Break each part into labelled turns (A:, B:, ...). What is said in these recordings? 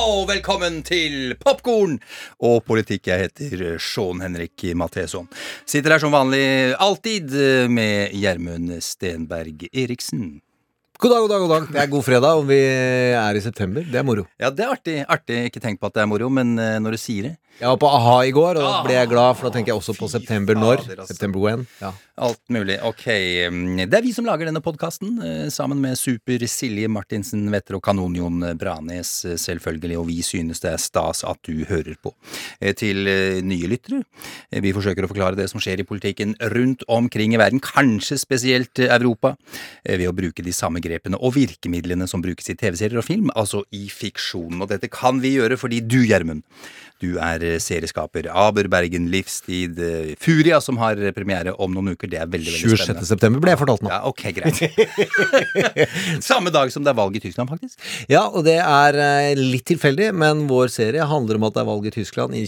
A: Au, velkommen til Popkorn og politikk. Jeg heter Sean Henrik Matheson. Sitter her som vanlig alltid med Gjermund Stenberg Eriksen.
B: God dag, god dag, god dag. Det er god fredag, og vi er i september. Det er moro.
A: Ja, det er artig. artig. Ikke tenk på at det er moro, men eh, når du sier det
B: Jeg var på a-ha i går, og da ble jeg glad, for da tenker jeg også på september når.
A: altså.
B: September when. Ja.
A: Alt mulig. Ok. mm, Det er vi som lager denne podkasten, sammen med Super Silje Martinsen Vetter og Kanonjon Branes, eh, selvfølgelig. Og vi synes det er stas at du hører på. Eh, Til eh, nye lyttere. eh, Vi forsøker å forklare det som skjer i politikken rundt omkring i verden, kanskje spesielt eh, Europa, eh, ved å bruke de samme grepene og virkemidlene som brukes i TV-serier og film, altså i fiksjonen. Og dette kan vi gjøre fordi du, Gjermund, du er eh, serieskaper. Aber Bergen Livstid. eh, Furia, som har premiere om noen uker. Det er veldig veldig
B: 26.
A: spennende.
B: september ble jeg fortalt nå.
A: Ja, ok, greit. Samme dag som det er valg i Tyskland, faktisk.
B: Ja, og det er eh, litt tilfeldig, men vår serie handler om at det er valg i Tyskland i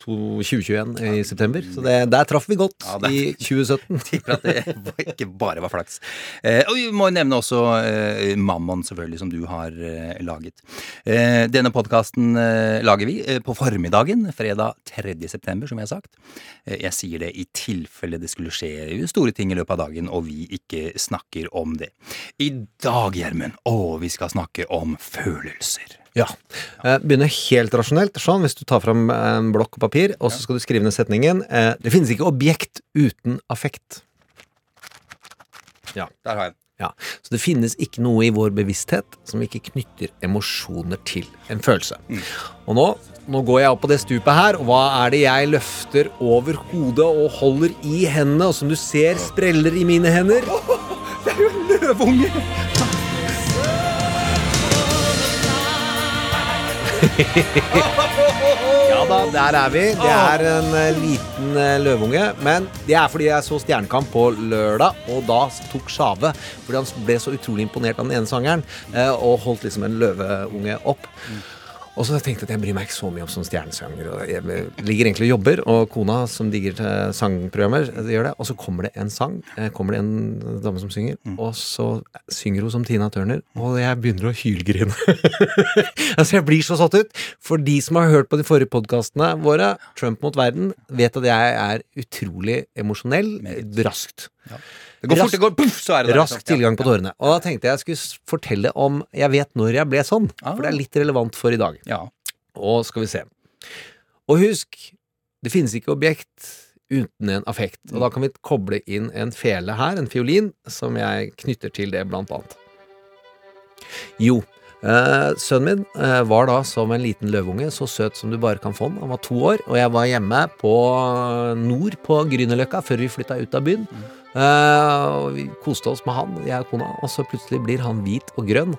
B: 2021 i september. Så det, der traff vi godt
A: Ja,
B: i 2017.
A: Tipper at det ikke bare var flaks. Eh, og vi må nevne også eh, Mammon, selvfølgelig, som du har eh, laget. Eh, denne podkasten eh, lager vi eh, på formiddagen, fredag 3. september, som jeg har sagt. Eh, jeg sier det i tilfelle det skulle skje store ting i løpet av dagen, og vi ikke snakker om det. I dag, Gjermund, å, vi skal snakke om følelser.
B: Ja. Begynne helt rasjonelt. Sånn, hvis du tar fram en blokk og papir, og så skal du skrive ned setningen Det finnes ikke objekt uten affekt. Ja.
A: Der har jeg den.
B: Ja, Så det finnes ikke noe i vår bevissthet som ikke knytter emosjoner til en følelse. Og nå, nå går jeg opp på det stupet her, og hva er det jeg løfter over hodet og holder i hendene, og som du ser spreller i mine hender?
A: Det er jo en løveunge!
B: Ja da, der er vi. Det er en eh, liten eh, løveunge. Men det er fordi jeg så Stjernekamp på lørdag, og da tok Sjave Fordi han ble så utrolig imponert av den ene sangeren, eh, og holdt liksom en løveunge opp. Og så tenkte jeg at jeg bryr meg ikke så mye om som stjernesanger. Og jeg ligger egentlig og jobber, og kona som digger til sangprogrammer, gjør det. Og så kommer det en sang, eh, kommer det en dame som synger, og så synger hun som Tina Turner, og jeg begynner å hylgrine. altså, jeg blir så satt ut. For de som har hørt på de forrige podkastene våre, Trump mot verden, vet at jeg er utrolig emosjonell raskt.
A: Det går fort, det går puff, så er det der.
B: Rask tilgang på tårene. Og da tenkte jeg jeg skulle fortelle om Jeg vet når jeg ble sånn,
A: Ah.
B: for det er litt relevant for i dag.
A: Ja.
B: Og skal vi se. Og husk, det finnes ikke objekt uten en affekt. Og da kan vi koble inn en fele her, en fiolin, som jeg knytter til det, blant annet. Jo, eh, sønnen min eh, var da som en liten løveunge, så søt som du bare kan få den. Han var to år, og jeg var hjemme på nord på Grünerløkka før vi flytta ut av byen. Eh, og vi koste oss med han, jeg og kona, og så plutselig blir han hvit og grønn.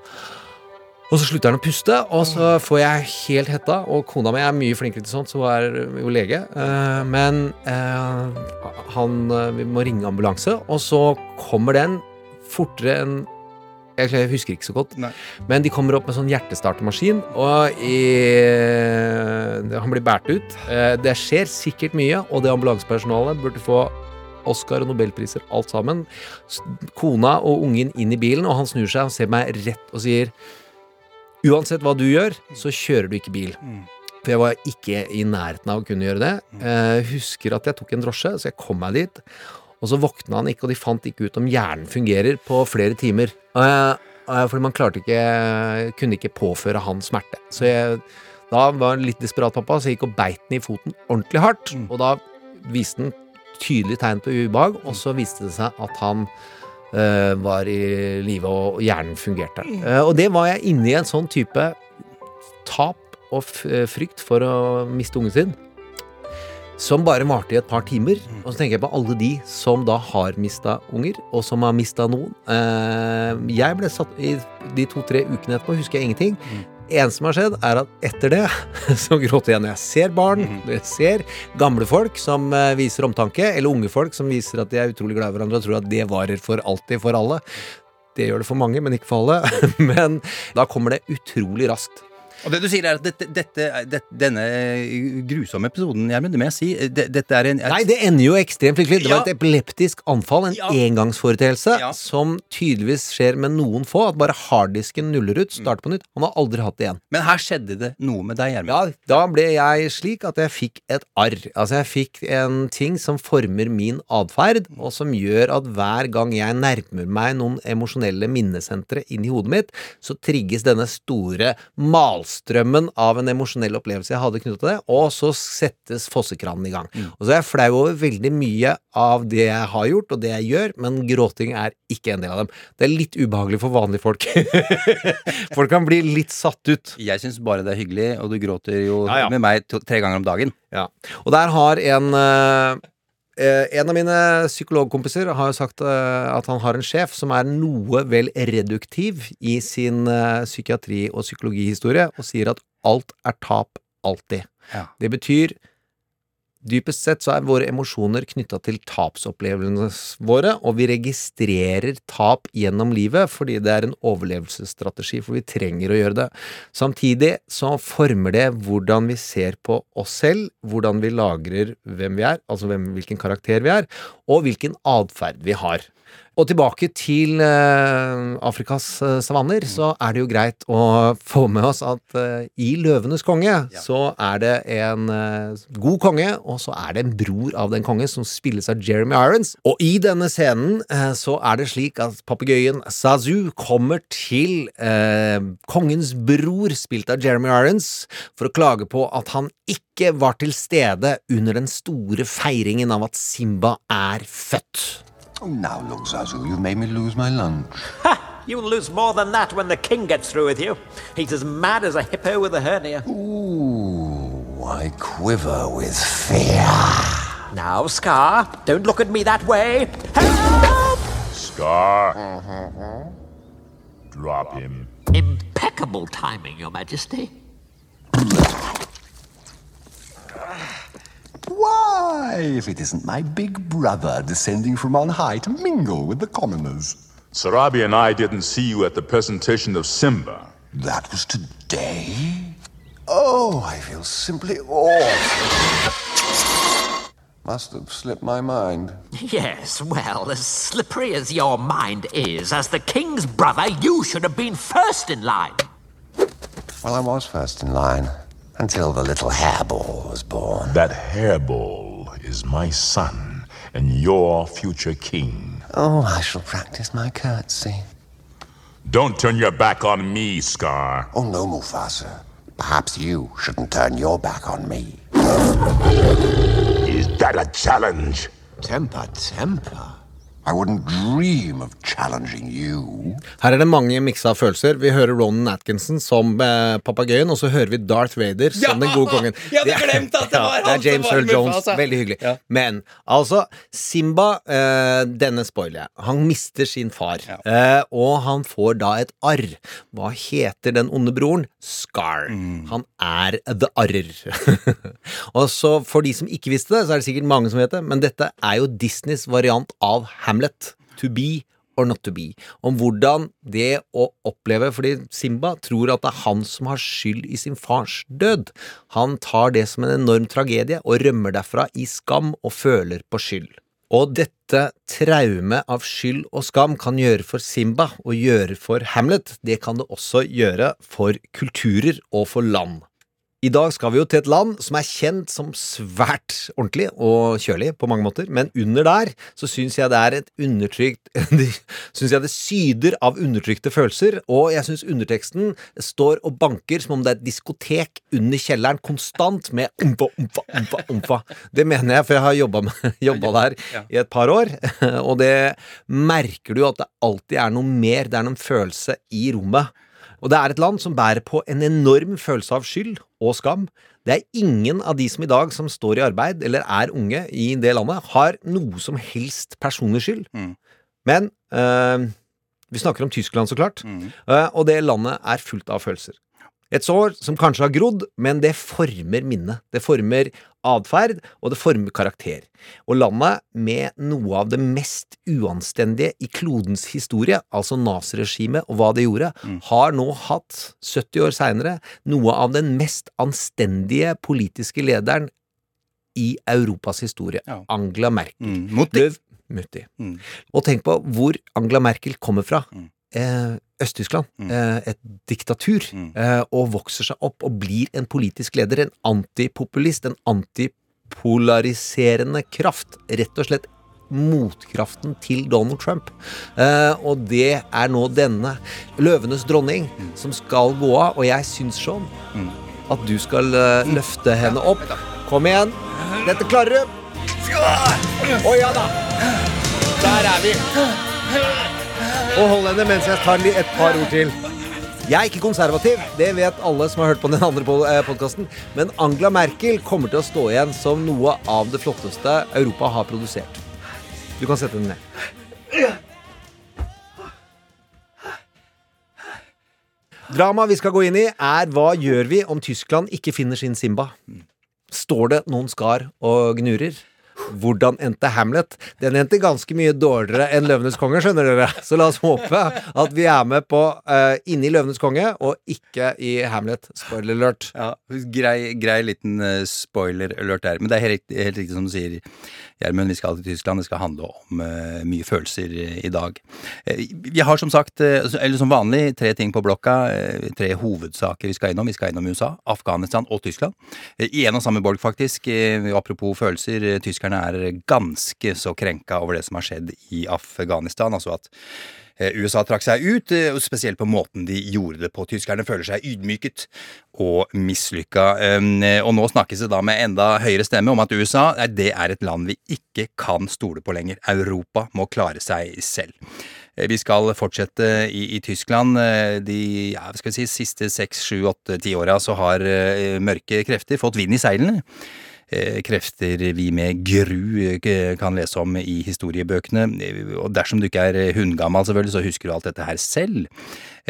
B: Og så slutter han å puste, og så får jeg helt hetta. Og kona mi er mye flinkere til sånt, så hun er jo lege. Eh, men eh, han Vi må ringe ambulanse, og så kommer den fortere enn jeg husker ikke så godt,
A: Nei.
B: men de kommer opp med sånn hjertestartermaskin, og i, han blir båret ut. Det skjer sikkert mye, og det ambulansepersonalet burde få Oscar og nobelpriser, alt sammen. Kona og ungen inn i bilen, og han snur seg og ser meg rett og sier Uansett hva du gjør, så kjører du ikke bil.
A: Mm.
B: For jeg var ikke i nærheten av å kunne gjøre det. Jeg husker at jeg tok en drosje, så jeg kom meg dit. Og så våkna han ikke, og de fant ikke ut om hjernen fungerer på flere timer. Eh, eh, fordi man klarte ikke Kunne ikke påføre han smerte. Så jeg da var han litt desperat pappa, så jeg gikk og beit den i foten ordentlig hardt. Og da viste den tydelig tegn på ubehag, og så viste det seg at han eh, var i live og hjernen fungerte. Uh, og det var jeg inne i en sånn type tap og eh, frykt for å miste ungen sin. Som bare varte i et par timer. Og så tenker jeg på alle de som da har mista unger, og som har mista noen. Jeg ble satt i de to-tre ukene etterpå, husker jeg ingenting. Eneste som har skjedd, er at etter det så gråter jeg når jeg ser barn, når jeg ser gamle folk som eh, viser omtanke, eller unge folk som viser at de er utrolig glad i hverandre og tror at det varer for alltid for alle. Det gjør det for mange, men ikke for alle. Men da kommer det utrolig raskt.
A: Og det du sier er at dette, dette, dette, denne grusomme episoden, Gjermund, det må jeg si Dette er en
B: Nei, det ender jo ekstremt lykkelig. Det var et epileptisk anfall, en
A: Ja.
B: engangsforeteelse,
A: Ja.
B: som tydeligvis skjer med noen få. At bare harddisken nuller ut, starter på nytt. Han har aldri hatt det igjen.
A: Men her skjedde det noe med deg, Gjermund.
B: Ja, da ble jeg slik at jeg fikk et arr. Altså, jeg fikk en ting som former min atferd, og som gjør at hver gang jeg nærmer meg noen emosjonelle minnesentre inn i hodet mitt, så trigges denne store malstrømmen av en emosjonell opplevelse jeg hadde knyttet til det, og så settes fossekranen i gang. Og så er jeg flau over veldig mye av det jeg har gjort, og det jeg gjør, men gråting er ikke en del av dem. Det er litt ubehagelig for vanlige folk. folk kan bli litt satt ut.
A: Jeg syns bare det er hyggelig, og du gråter jo
B: Ja, ja.
A: med meg to, tre ganger om dagen.
B: Ja. Og der har en eh, En av mine psykologkompiser har jo sagt eh, at han har en sjef som er noe vel reduktiv i sin eh, psykiatri- og psykologihistorie, og sier at alt er tap alltid.
A: Ja.
B: Det betyr Dypest sett så er våre emosjoner knytta til tapsopplevelsene våre, og vi registrerer tap gjennom livet fordi det er en overlevelsesstrategi, for vi trenger å gjøre det. Samtidig så former det hvordan vi ser på oss selv, hvordan vi lagrer hvem vi er, altså hvem, hvilken karakter vi er, og hvilken atferd vi har. Og tilbake til uh, Afrikas uh, savanner, så er det jo greit å få med oss at uh, i Løvenes konge så er det en eh, god konge, og så er det en bror av den konge som spilles av Jeremy Irons. Og i denne scenen eh, så er det slik at papegøyen Sazu kommer til eh, kongens bror, spilt av Jeremy Irons, for å klage på at han ikke var til stede under den store feiringen av at Simba er født.
C: Oh, now look, Zazu, you've made me lose my lunch.
D: Ha! You'll lose more than that when the king gets through with you. He's as mad as a hippo with a hernia.
C: Ooh, I quiver with fear.
D: Now, Scar, don't look at me that way. Help!
E: Scar. Mm-hmm. Drop him.
D: Impeccable timing, Your Majesty.
C: Why, if it isn't my big brother descending from on high to mingle with the commoners?
E: Sarabi and I didn't see you at the presentation of Simba.
C: That was today? Oh, I feel simply awful. Must have slipped my mind.
D: Yes, well, as slippery as your mind is, as the king's brother, you should have been first in line.
C: Well, I was first in line until the little hairball was born.
E: That hairball is my son and your future king.
C: Oh, I shall practice my curtsy.
E: Don't turn your back on me, Scar.
C: Oh, no, Mufasa. Perhaps you shouldn't turn your back on me.
E: Is that a challenge?
C: Temper, temper.
B: Her er det mange miksa følelser. Vi hører Ronan Atkinson som eh, papegøyen, og så hører vi Darth Vader som den gode kongen.
A: Jeg hadde glemt at det var
B: ja,
A: han
B: det er James Earl Jones.
A: Mufasa.
B: Veldig hyggelig.
A: Ja.
B: Men altså, Simba, eh, denne spoiler jeg, han mister sin far, eh, og han får da et arr. Hva heter den onde broren? Scar.
A: Mm.
B: Han er the arrer. og så for de som ikke visste det, så er det sikkert mange som vet det, men dette er jo Disneys variant av Hamlet. To be or not to be. Om hvordan det å oppleve Fordi Simba tror at det er han som har skyld i sin fars død. Han tar det som en enorm tragedie og rømmer derfra i skam og føler på skyld. Og dette traumet av skyld og skam kan gjøre for Simba og gjøre for Hamlet. Det kan det også gjøre for kulturer og for land. I dag skal vi jo til et land som er kjent som svært ordentlig og kjølig på mange måter, men under der så syns jeg det er et undertrykt Syns jeg det syder av undertrykte følelser, og jeg syns underteksten står og banker som om det er et diskotek under kjelleren, konstant med omfa, omfa, omfa, omfa. Det mener jeg, for jeg har jobba, jobba der i et par år, og det merker du at det alltid er noe mer, det er noen følelse i rommet. Og det er et land som bærer på en enorm følelse av skyld og skam. Det er ingen av de som i dag som står i arbeid eller er unge i det landet, har noe som helst personlig skyld. Men øh, vi snakker om Tyskland, så klart. Eh, og det landet er fullt av følelser. Et sår som kanskje har grodd, men det former minnet. Det former atferd, og det former karakter. Og landet med noe av det mest uanstendige i klodens historie, altså naziregimet og hva det gjorde, har nå hatt, 70 år seinere, noe av den mest anstendige politiske lederen i Europas historie.
A: Ja.
B: Angela Merkel.
A: Mm. Mutti.
B: Mutti.
A: Mm.
B: Og tenk på hvor Angela Merkel kommer fra.
A: Mm.
B: Eh, Øst-Tyskland.
A: Mm.
B: Eh, et diktatur.
A: Mm.
B: Eh, og vokser seg opp og blir en politisk leder. En antipopulist. En antipolariserende kraft. Rett og slett motkraften til Donald Trump. Eh, og det er nå denne løvenes dronning som skal gå av. Og jeg syns sånn
A: Mm.
B: at du skal eh, løfte henne opp. Kom igjen. Dette klarer du. Å ja da. Der er vi. Og hold henne mens jeg tar et par ord til. Jeg er ikke konservativ, det vet alle som har hørt på den andre podkasten. Men Angela Merkel kommer til å stå igjen som noe av det flotteste Europa har produsert. Du kan sette den ned. Drama vi skal gå inn i, er hva gjør vi om Tyskland ikke finner sin Simba? Står det noen skar og gnurer? Hvordan endte Hamlet? Den endte ganske mye dårligere enn Løvenes konge, skjønner dere. Så la oss håpe at vi er med på uh, inni Løvenes konge, og ikke i Hamlet. Spoiler alert.
A: Ja, grei, grei liten eh, spoiler alert der. Men det er helt, helt riktig som du sier, Gjermund. Vi skal til Tyskland. Det skal handle om uh, mye følelser eh, i dag. Eh, vi har som sagt, eller som vanlig, tre ting på blokka. tre hovedsaker vi skal innom. Vi skal innom USA, Afghanistan og Tyskland. I en og samme borg, faktisk. Apropos følelser. tyskerne er ganske så krenka over det som har skjedd i Afghanistan. Altså at USA trakk seg ut, eh, spesielt på måten de gjorde det på. Tyskerne føler seg ydmyket og mislykka. Eh, Og nå snakkes det da med enda høyere stemme om at USA det er et land vi ikke kan stole på lenger. Europa må klare seg selv. Eh, Vi skal fortsette i, i Tyskland. Eh, De ja, skal vi si, siste seks, sju, åtte, ti åra så har eh, mørke krefter fått vind i seilene. Eh, Krefter vi med gru eh, kan lese om i historiebøkene. Og dersom du ikke er eh, hundgammal, selvfølgelig, så husker du alt dette her selv.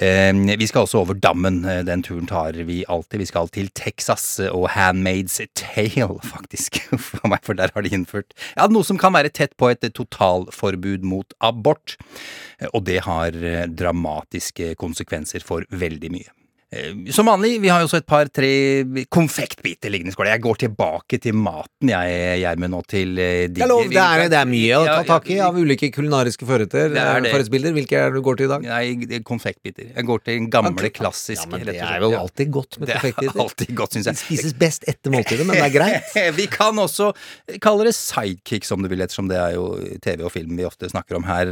A: Vi skal også over dammen. Den turen tar vi alltid. Vi skal til Texas og Handmaid's Tale, faktisk. For meg, for der har de innført ja, noe som kan være tett på et totalforbud mot abort. Og det har dramatiske konsekvenser for veldig mye. Eh, Som vanlig, vi har jo også et par-tre konfektbiter liggende i skåla. Jeg går tilbake til maten, jeg, Gjermund, og til eh.
B: Jeg det, er, det er mye å ta tak i av ulike kulinariske forretter.
A: Det er det.
B: Forrettsbilder. Hvilke er det du går til i dag?
A: Nei, det er konfektbiter. Jeg går til den gamle, klassiske.
B: Ja, men det er jo alltid godt med
A: Det er
B: konfektbiter.
A: alltid godt, syns
B: Det spises best etter måltidet, men det er greit.
A: Vi kan også kalle det sidekicks, om du vil, ettersom det er jo TV og film vi ofte snakker om her.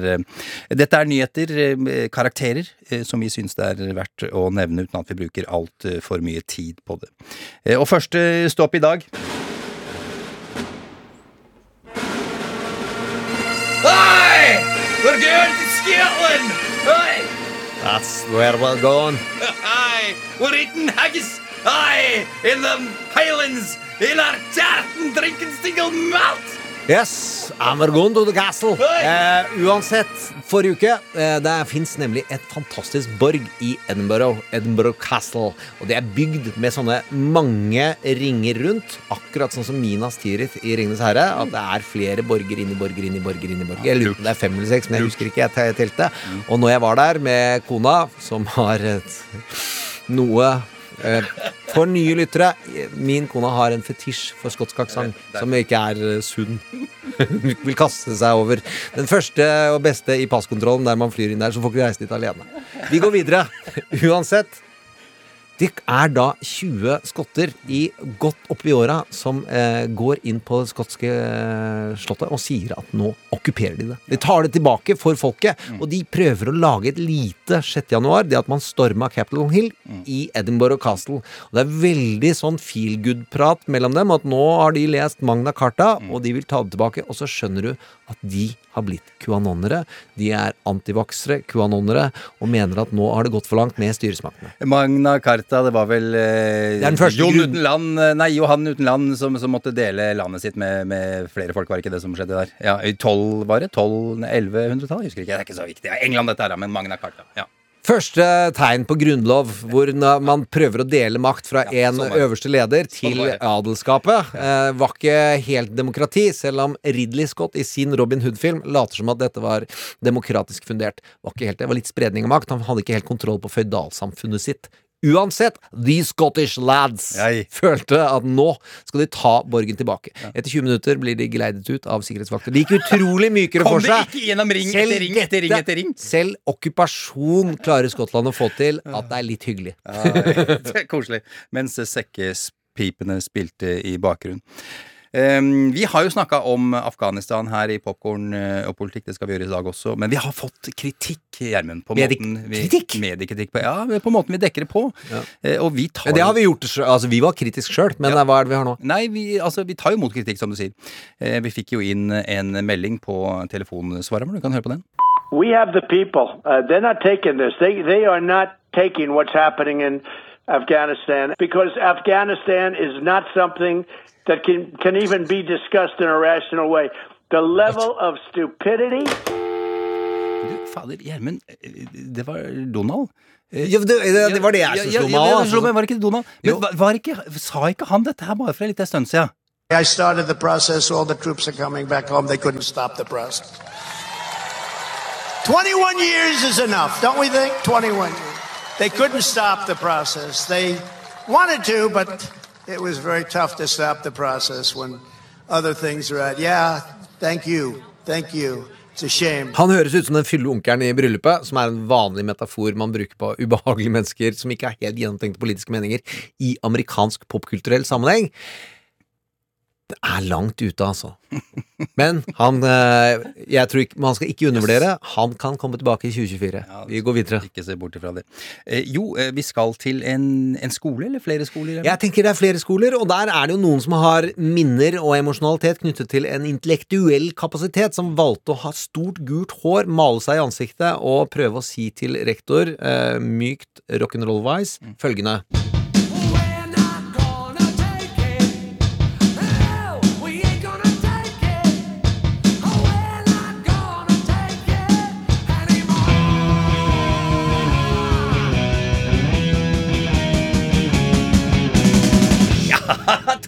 A: Dette er nyheter, eh, karakterer, eh, som vi syns det er verdt å nevne uten at vi bruker altfor mye tid på det. Eh, Og første stopp i dag Hei! We're going to Scotland! Hei!
B: That's where we're going.
A: Aye, we're eating haggis. Aye, in the Highlands, in our tartan, drinking single malt.
B: Yes, and we're going to the castle. Uh, uansett, forrige uke eh, Det fins nemlig et fantastisk borg i Edinburgh. Edinburgh Castle. Og det er bygd med sånne mange ringer rundt. Akkurat sånn som Minas Tirith i Ringenes herre. At det er flere borger inni borger inni borger. inni borger Jeg lurer på om det er fem eller seks, men jeg husker ikke. Jeg te- telte. Og når jeg var der med kona, som har et, noe For nye lyttere, min kone har en fetisj for skotsk aksent som ikke er eh, sunn. Hun vil kaste seg over den første og beste i passkontrollen der man flyr inn der, så får ikke vi reise dit alene. Vi går videre. Uansett. Det er da 20 skotter i godt oppi åra som eh, går inn på det skotske eh, slottet og sier at nå okkuperer de det. De tar det tilbake for folket, og de prøver å lage et lite 6. januar. Det at man storma Capitol Hill i Edinburgh Castle. Og det er veldig sånn feel good-prat mellom dem, at nå har de lest Magna Carta, og de vil ta det tilbake. Og så skjønner du at de har blitt QAnonere. De er antivaksere, QAnonere, og mener at nå har det gått for langt med styresmaktene.
A: Magna Carta, det var vel eh,
B: Det
A: uten land, eh, nei, Johan uten land som, som måtte dele landet sitt med, med flere folk, var det ikke det som skjedde der? Ja, i 12, var det? 12, 1100-tallet? Jeg husker ikke, det er ikke så viktig. Ja, England dette her, men Magna Carta. Ja.
B: Første tegn på grunnlov, hvor man prøver å dele makt fra en
A: sånn
B: øverste leder
A: Sånn
B: til adelskapet, eh, var ikke helt demokrati, selv om Ridley Scott i sin Robin Hood-film later som at dette var demokratisk fundert. Var ikke helt det, det var litt spredning av makt. Han hadde ikke helt kontroll på føydalsamfunnet sitt. Uansett, The Scottish Lads
A: Ei.
B: følte at nå skal de ta borgen tilbake. Etter 20 minutter blir de geleidet ut av sikkerhetsvakter. De gikk utrolig mykere
A: Kom
B: for
A: det
B: seg.
A: ikke gjennom ring
B: Selv
A: etter ring etter ring etter ring?
B: Selv okkupasjon klarer Skottland å få til at det er litt hyggelig.
A: Ja, det er koselig. Mens sekkespipene spilte i bakgrunnen. Ehm, vi har jo snakka om Afghanistan her i Popkorn eh, og politikk, det skal vi gjøre i dag også. Men vi har fått kritikk, Gjermund. Mediekritikk? På, ja, på måten vi dekker det på. Ja. og vi tar
B: det har vi gjort sjøl. Altså, vi var kritiske sjøl, men
A: Ja.
B: hva er det vi har nå?
A: Nei, vi, altså, vi tar jo imot kritikk, som du sier. Eh, vi fikk jo inn en melding på telefonsvareren. Du kan høre på den.
F: We have the people. Uh, they're not taking this. They they are not taking what's happening in Afghanistan because Afghanistan is not something that can can even be discussed in a rational way. The level of stupidity.
A: Du, fader, Gjermund, eh, det var Donald. Eh,
B: Ja, det, det, det var det jeg
A: Ja,
B: som slo meg
A: ja,
B: av.
A: ja,
B: altså.
A: slo meg, Var det ikke Donald? Men
B: Jo.
A: var, var ikke, sa ikke han dette her bare for en liten stund siden?
G: I started the process. All the troops are coming back home. They couldn't stop the process. 21 years is enough, don't we think? 21 years. They couldn't stop the process. They wanted to, but it was very tough to stop the process when other things are out. Yeah, thank you. Thank you.
B: Han høres ut som den fylle onkelen i bryllupet, som er en vanlig metafor man bruker på ubehagelige mennesker som ikke har helt gjennomtenkte politiske meninger i amerikansk popkulturell sammenheng. Det er langt ute, altså. Men han eh, Jeg tror ikke, Man skal ikke undervurdere. Han kan komme tilbake i 2024. Vi går videre.
A: Ikke se bort ifra det. Eh, jo, eh, vi skal til en, en skole, eller flere skoler? eller?
B: Jeg tenker det er flere skoler, og der er det jo noen som har minner og emosjonalitet knyttet til en intellektuell kapasitet, som valgte å ha stort gult hår, male seg i ansiktet og prøve å si til rektor, mykt rock'n'roll-wise, følgende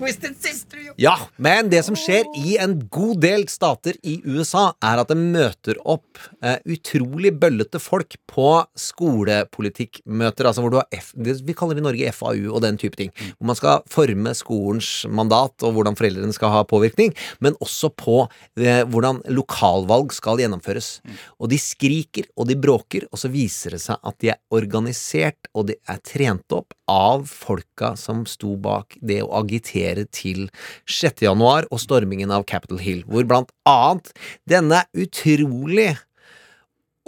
A: Twisted Sister, jo!
B: Ja, men det som skjer i en god del stater i USA, er at det møter opp eh, utrolig bøllete folk på skolepolitikkmøter, altså hvor du har F, vi kaller det i Norge FAU og den type ting, hvor man skal forme skolens mandat og hvordan foreldrene skal ha påvirkning, men også på eh, hvordan lokalvalg skal gjennomføres. Og de skriker og de bråker, og så viser det seg at de er organisert og de er trent opp av folka som sto bak det å agitere til 6. januar og stormingen av Capitol Hill, hvor blant annet denne utrolig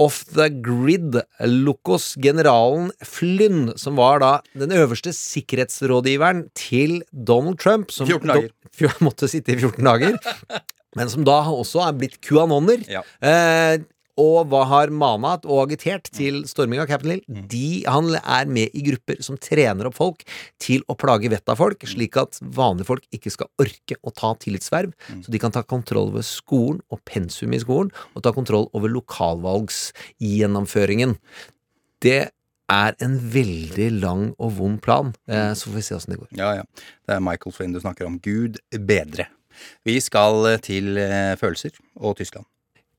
B: off the grid Locos generalen Flynn, som var da den øverste sikkerhetsrådgiveren til Donald Trump, som
A: 14 dager.
B: Do- måtte sitte i 14 dager, men som da også er blitt QAnoner.
A: Ja.
B: Eh, og hva har manet og agitert til storming av Capitol Hill?
A: Mm.
B: De, han er med i grupper som trener opp folk til å plage vettet av folk, slik at vanlige folk ikke skal orke å ta tillitsverv,
A: Mm.
B: så de kan ta kontroll over skolen og pensum i skolen, og ta kontroll over lokalvalgsgjennomføringen. Det er en veldig lang og vond plan, eh, så får vi se åssen det går.
A: Ja, ja. Det er Michael Flynn du snakker om. Gud bedre. Vi skal til eh, følelser og Tyskland.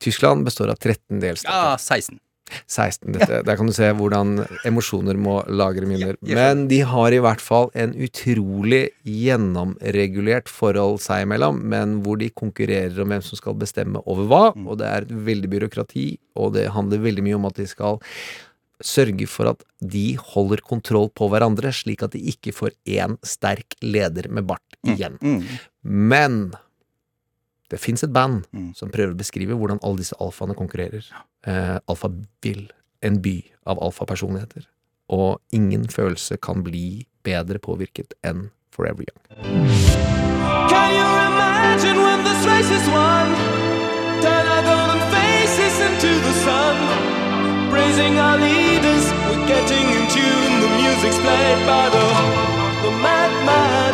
B: Tyskland består av 13 delstater.
A: Ja, 16.
B: 16. Dette, der kan du se hvordan emosjoner må lagre minner. Men de har i hvert fall en utrolig gjennomregulert forhold seg imellom, men hvor de konkurrerer om hvem som skal bestemme over hva. Og det er et veldig byråkrati, og det handler veldig mye om at de skal sørge for at de holder kontroll på hverandre, slik at de ikke får én sterk leder med bart igjen.
A: Mm.
B: Men det fins et band
A: Mm.
B: som prøver å beskrive hvordan alle disse alfaene konkurrerer. Eh, Alfa vil, en by av alfapersonligheter. Og ingen følelse kan bli bedre påvirket enn Forever Young.
H: Can you imagine when this race is won? Turn our golden faces into the sun. Praising our leaders, we're getting in tune. The music's played by the, the madman.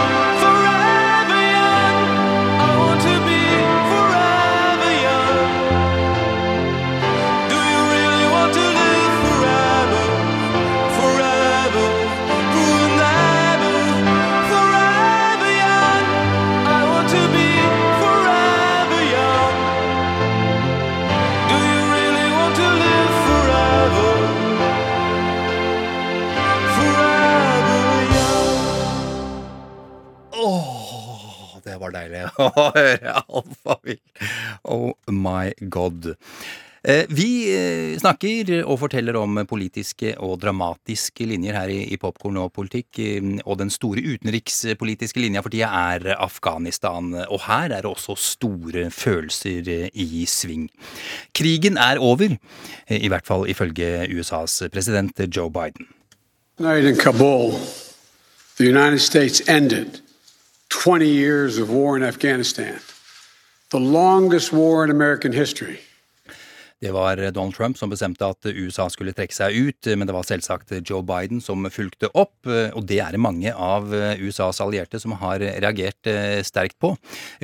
A: Deilig å høre, Alfavill. Oh my god. Eh, Vi eh, snakker og forteller om politiske og dramatiske linjer her i, Popkorn og politikk. eh, Og den store utenrikspolitiske linja for tida er Afghanistan. Og her er det også store følelser i sving. Krigen er over, i hvert fall ifølge USAs president Joe Biden.
I: Night in Kabul, the United 20 years of war in Afghanistan, the longest war in American history.
A: Det var Donald Trump som bestemte at USA skulle trekke seg ut, men det var selvsagt Joe Biden som fulgte opp, og det er det mange av USAs allierte som har reagert eh, sterkt på.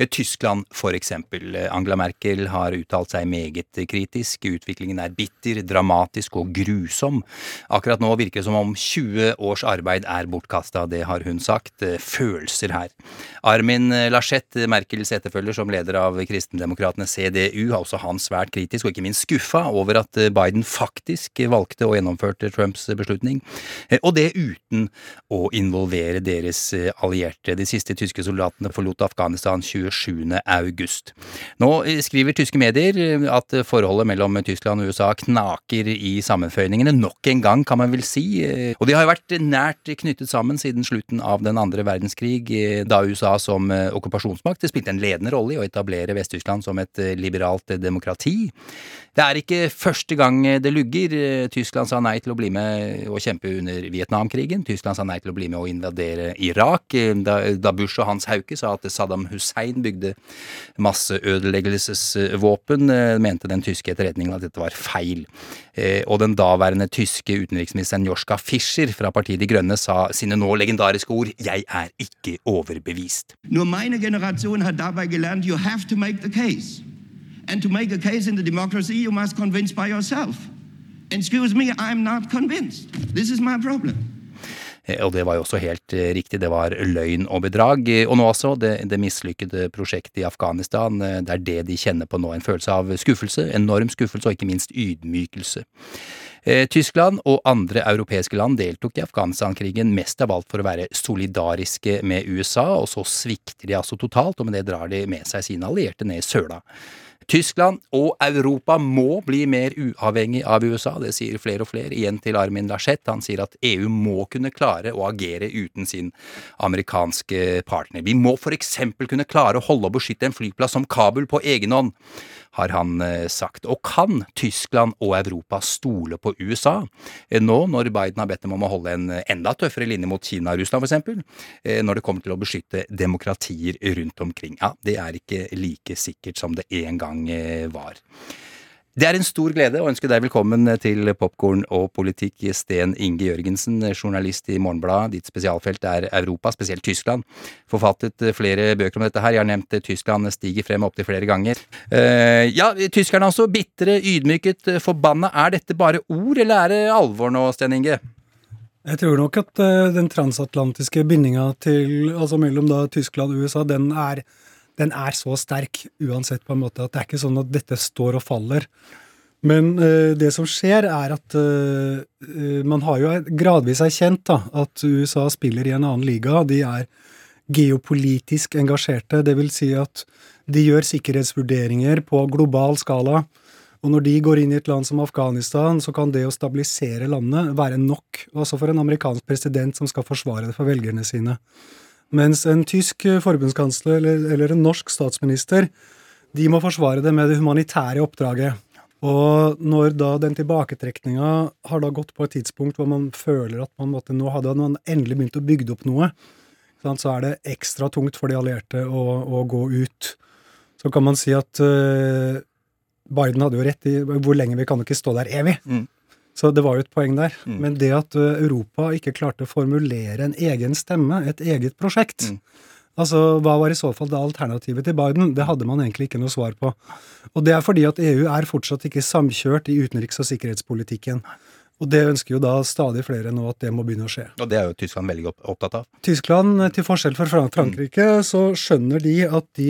A: Tyskland for eksempel. Angela Merkel har uttalt seg meget kritisk. Utviklingen er bitter, dramatisk og grusom. Akkurat nå virker det som om 20 års arbeid er bortkasta, det har hun sagt. Følelser her. Armin Laschet, Merkels etterfølger som leder av kristendemokratene CDU, har også han svært kritisk, og ikke minst skuffa over at Biden faktisk valgte og gjennomførte Trumps beslutning, og det uten å involvere deres allierte. De siste tyske soldatene forlot Afghanistan 27. august. Nå skriver tyske medier at forholdet mellom Tyskland og USA knaker i sammenføyningene, nok en gang, kan man vel si, og de har jo vært nært knyttet sammen siden slutten av den andre verdenskrig, da USA som okkupasjonsmakt spilte en ledende rolle i å etablere Vest-Tyskland som et liberalt demokrati. Det er ikke første gang det lugger. Tyskland sa nei til å bli med og kjempe under Vietnamkrigen. Tyskland sa nei til å bli med og invadere Irak. Da, Bush og Hans Hauke sa at Saddam Hussein bygde masseødeleggelsesvåpen, mente den tyske etterretningen at dette var feil. Og den daværende tyske utenriksministeren Joschka Fischer fra partiet De Grønne sa sine nå legendariske ord 'Jeg er ikke overbevist'.
J: Nur meine Generation hat dabei gelernt, you have to make the case. And to make a case in the democracy, you must convince by yourself. Excuse me, I'm not convinced. This is my problem.
A: Og det var jo også helt riktig, det var løgn og bedrag. Og nå altså, det, det mislykkede prosjektet i Afghanistan, det er det de kjenner på nå. En følelse av skuffelse, enorm skuffelse og ikke minst ydmykelse. Tyskland og andre europeiske land deltok i Afghanistan-krigen mest av alt for å være solidariske med USA, og så svikter de altså totalt, og med det drar de med seg sine allierte ned i søla. Tyskland og Europa må bli mer uavhengig av USA, det sier flere og flere. Igjen til Armin Laschet, han sier at EU må kunne klare å agere uten sin amerikanske partner. Vi må for eksempel kunne klare å holde og beskytte en flyplass som Kabul på egen hånd, har han sagt. Og kan Tyskland og Europa stole på USA? Nå når Biden har bedt dem om å holde en enda tøffere linje mot Kina og Russland, eksempel, når det kommer til å beskytte demokratier rundt omkring. Ja, det er ikke like sikkert som det en gang var. Det er en stor glede å ønske deg velkommen til Popkorn og politikk, Sten Inge Jørgensen, journalist i Morgenbladet. Ditt spesialfelt er Europa, spesielt Tyskland. Forfattet flere bøker om dette her. Jeg har nevnt Tyskland stiger frem opptil flere ganger. Uh, ja, tyskerne altså. Bitre, ydmyket, forbanna. Er dette bare ord, eller er det alvor nå, Sten Inge?
K: Jeg tror nok at uh, den transatlantiske bindinga altså mellom da Tyskland og USA, den er den er så sterk uansett, på en måte, at det er ikke sånn at dette står og faller. Men uh, det som skjer, er at uh, man har jo gradvis erkjent at USA spiller i en annen liga. De er geopolitisk engasjerte, det vil si at de gjør sikkerhetsvurderinger på global skala. Og når de går inn i et land som Afghanistan, så kan det å stabilisere landet være nok, også for en amerikansk president som skal forsvare det for velgerne sine. Mens en tysk forbundskansler eller, eller, en norsk statsminister de må forsvare det med det humanitære oppdraget. Og når da den tilbaketrekninga har da gått på et tidspunkt hvor man føler at man måtte, nå hadde man endelig begynt å bygge opp noe, så er det ekstra tungt for de allierte å, å gå ut. Så kan man si at uh, Biden hadde jo rett i hvor lenge vi kan ikke stå der evig. Mm. Så det var jo et poeng der. Mm. Men det at Europa ikke klarte å formulere en egen stemme, et eget prosjekt mm. Altså, Hva var i så fall det alternativet til Biden? Det hadde man egentlig ikke noe svar på. Og det er fordi at EU er fortsatt ikke samkjørt i utenriks- og sikkerhetspolitikken. Og det ønsker jo da stadig flere nå at det må begynne å skje.
A: Og det er jo Tyskland veldig opptatt av?
K: Tyskland, til forskjell fra Frankrike, mm. så skjønner de at de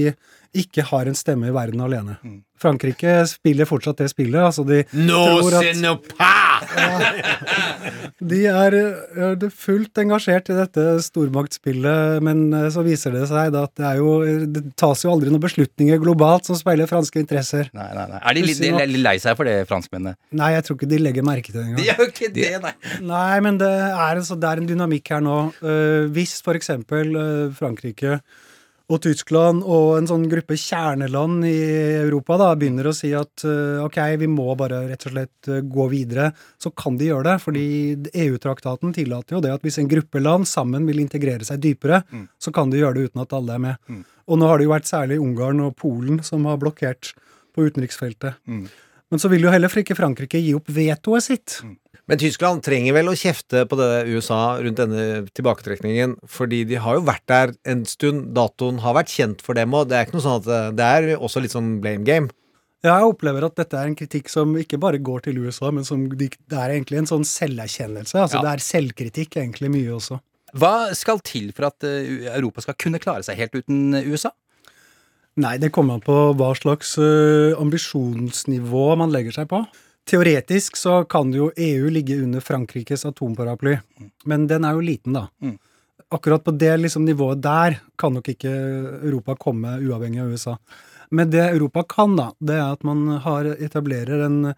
K: ikke har en stemme i verden alene. Frankrike spiller fortsatt det spillet. Altså de tror at de er eh, det er fullt engasjert i dette stormaktsspillet, men eh, så viser det seg da at det er jo Det tas jo aldri noen beslutninger globalt som speiler franske interesser.
A: Nei, nei, nei. Er de litt, de er lei seg for det, franskmennene?
K: Nei, jeg tror ikke de legger merke til det engang.
A: De gjør jo ikke det, nei.
K: Nei, men det er, altså, det er en dynamikk her nå. Uh, hvis for eksempel eh, Frankrike og Tyskland og en sånn gruppe kjerneland i Europa da begynner å si at eh, ok, vi må bare rett og slett eh, gå videre, så kan de gjøre det. Fordi EU-traktaten tillater jo det at hvis en gruppe land sammen vil integrere seg dypere,
A: Mm.
K: så kan de gjøre det uten at alle er med. Og nå har det jo vært særlig Ungarn og Polen som har blokkert på utenriksfeltet.
A: Mm.
K: Men så vil jo heller ikke Frankrike gi opp vetoet sitt.
B: Men Tyskland trenger vel å kjefte på det USA rundt denne tilbaketrekningen, fordi de har jo vært der en stund. Datoen har vært kjent for dem, og det er ikke noe sånn at det- det er også litt sånn blame game.
K: Ja, jeg opplever at dette er en kritikk som ikke bare går til USA, men som de, det er egentlig en sånn selverkjennelse. Altså
A: Ja.
K: Det er selvkritikk egentlig mye også.
A: Hva skal til for at eh, Europa skal kunne klare seg helt uten eh, USA?
K: Nei, det kommer an på hva slags ambisjonsnivå man legger seg på. Teoretisk så kan jo EU ligge under Frankrikes atomparaply, men den er jo liten, da.
A: Mm.
K: Akkurat på det liksom, nivået der kan nok ikke Europa komme uavhengig av USA. Men det Europa kan, da, det er at man har, etablerer en,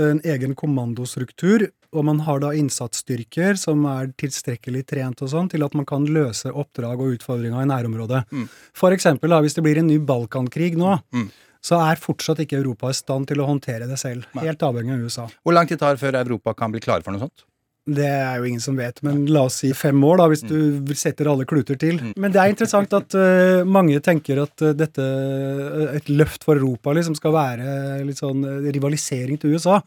K: en egen kommandostruktur, og man har da innsatsstyrker som er tilstrekkelig trent og sånn til at man kan løse oppdrag og utfordringer i nærområdet.
A: Mm.
K: For eksempel da, hvis det blir en ny Balkankrig nå,
A: Mm.
K: Så er fortsatt ikke Europa i stand til å håndtere det selv. Helt avhengig av USA.
A: Hvor lang tid tar før Europa kan bli klare for noe sånt?
K: Det er jo ingen som vet, men la oss si fem år, da, hvis du setter alle kluter til. Men det er interessant at uh, mange tenker at eh, dette, eh, et løft for Europa, liksom skal være litt sånn rivalisering til USA.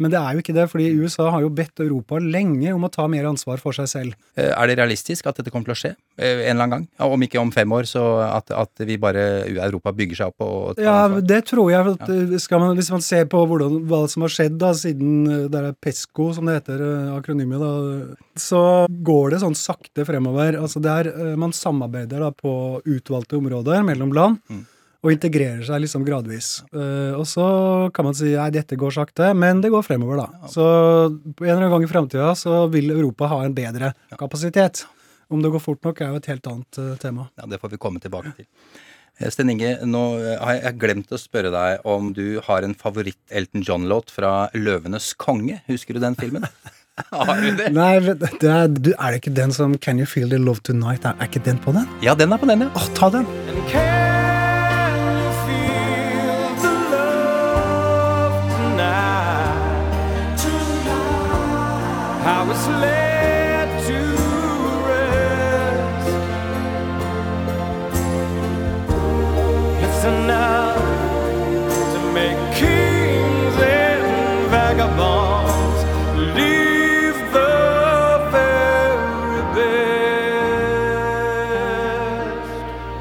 K: Men det er jo ikke det, fordi USA har jo bedt Europa lenge om å ta mer ansvar for seg selv.
A: Eh, Er det realistisk at dette kommer til å skje eh, en eller annen gang? Om ikke om fem år, så at, at vi bare Europa bygger seg opp og tar
K: Ja,
A: ansvar?
K: det tror jeg. At, eh, skal man, hvis man ser på hvordan, hva som har skjedd da, siden det er PESCO, som det heter, akronymet, da, så går det sånn sakte fremover. Altså er, eh, man samarbeider da på utvalgte områder mellom land. Og integrerer seg liksom gradvis. Uh, og så kan man si nei, dette går sakte, men det går fremover, da. Så på en eller annen gang i framtida så vil Europa ha en bedre kapasitet. Om det går fort nok, er jo et helt annet uh, tema.
A: Ja, Det får vi komme tilbake til. Eh, Sten Inge, nå har jeg glemt å spørre deg om du har en favoritt-Elton John-låt fra 'Løvenes konge'. Husker du den filmen? har du det?
K: Nei, det er, er det ikke den som Can You Feel The Love Tonight? Er, er ikke den på den?
A: Ja, den er på den, ja.
K: Åh, ta den!
H: I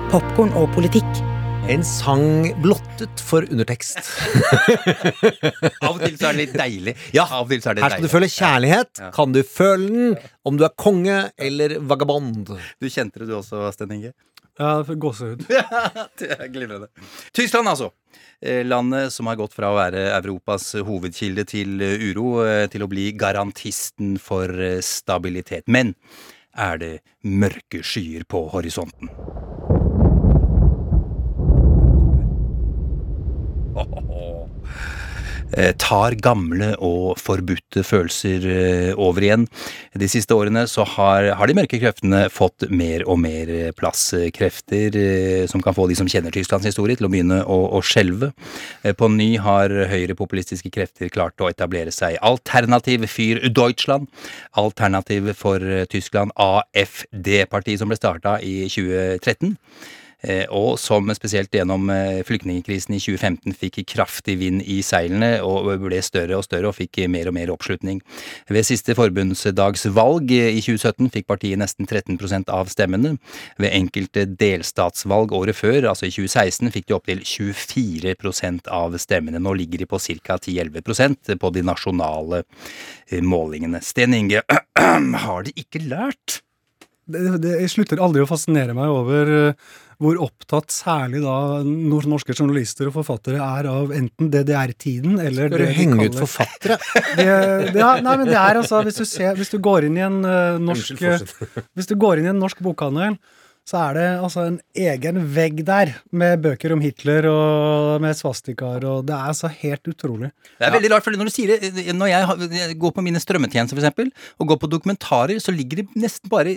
L: Popkorn og politikk.
B: En sang blottet for undertekst.
A: Av og til så er det litt deilig.
B: Ja,
A: Av og til så er det
B: Her skal du føle kjærlighet.
A: Ja.
B: Kan du føle den? Om du er konge eller vagabond.
A: Du kjente det du også, Sten Inge?
K: Ja, gåsehud.
A: det glimrende. Tyskland, altså. Eh, Landet som har gått fra å være Europas hovedkilde til eh, uro, eh, til å bli garantisten for stabilitet. Men er det mørke skyer på horisonten? Tar gamle og forbudte følelser eh, over igjen. De siste årene så har, har de mørke kreftene fått mer og mer eh, plass. Eh, Krefter eh, som kan få de som kjenner Tysklands historie til å begynne å, å skjelve. Eh, På ny har høyrepopulistiske krefter klart å etablere seg. Alternativ fyr Deutschland. Alternativ for eh, Tyskland. AFD-partiet som ble starta i 2013. Eh, og som spesielt gjennom eh, flyktningkrisen i 2015 fikk kraftig vind i seilene og ble større og større og fikk mer og mer oppslutning. Ved siste forbundsdagsvalg eh, i 2017 fikk partiet nesten 13% av stemmene. Ved enkelte delstatsvalg året før, altså i 2016, fikk de opptil 24% av stemmene. Nå ligger de på ca. 10-11% på de nasjonale målingene. Sten Inge, har de ikke lært?
K: det, det, jeg slutter aldri å fascinere meg over, hvor opptatt særlig da norske journalister og forfattere er av enten DDR-tiden eller
B: Skal du henge ut forfattere?
K: det, det, er- nei, men det er altså Hvis du, ser, hvis du går inn i en eh, norsk
B: Unnskyld.
K: Hvis du går inn i en norsk bokhandel, så er det altså en egen vegg der med bøker om Hitler og med svastikaer, og det er så helt utrolig.
A: Det er veldig rart, for når du sier det, når jeg, går på mine strømmetjenester eksempel, og går på dokumentarer, så ligger det nesten bare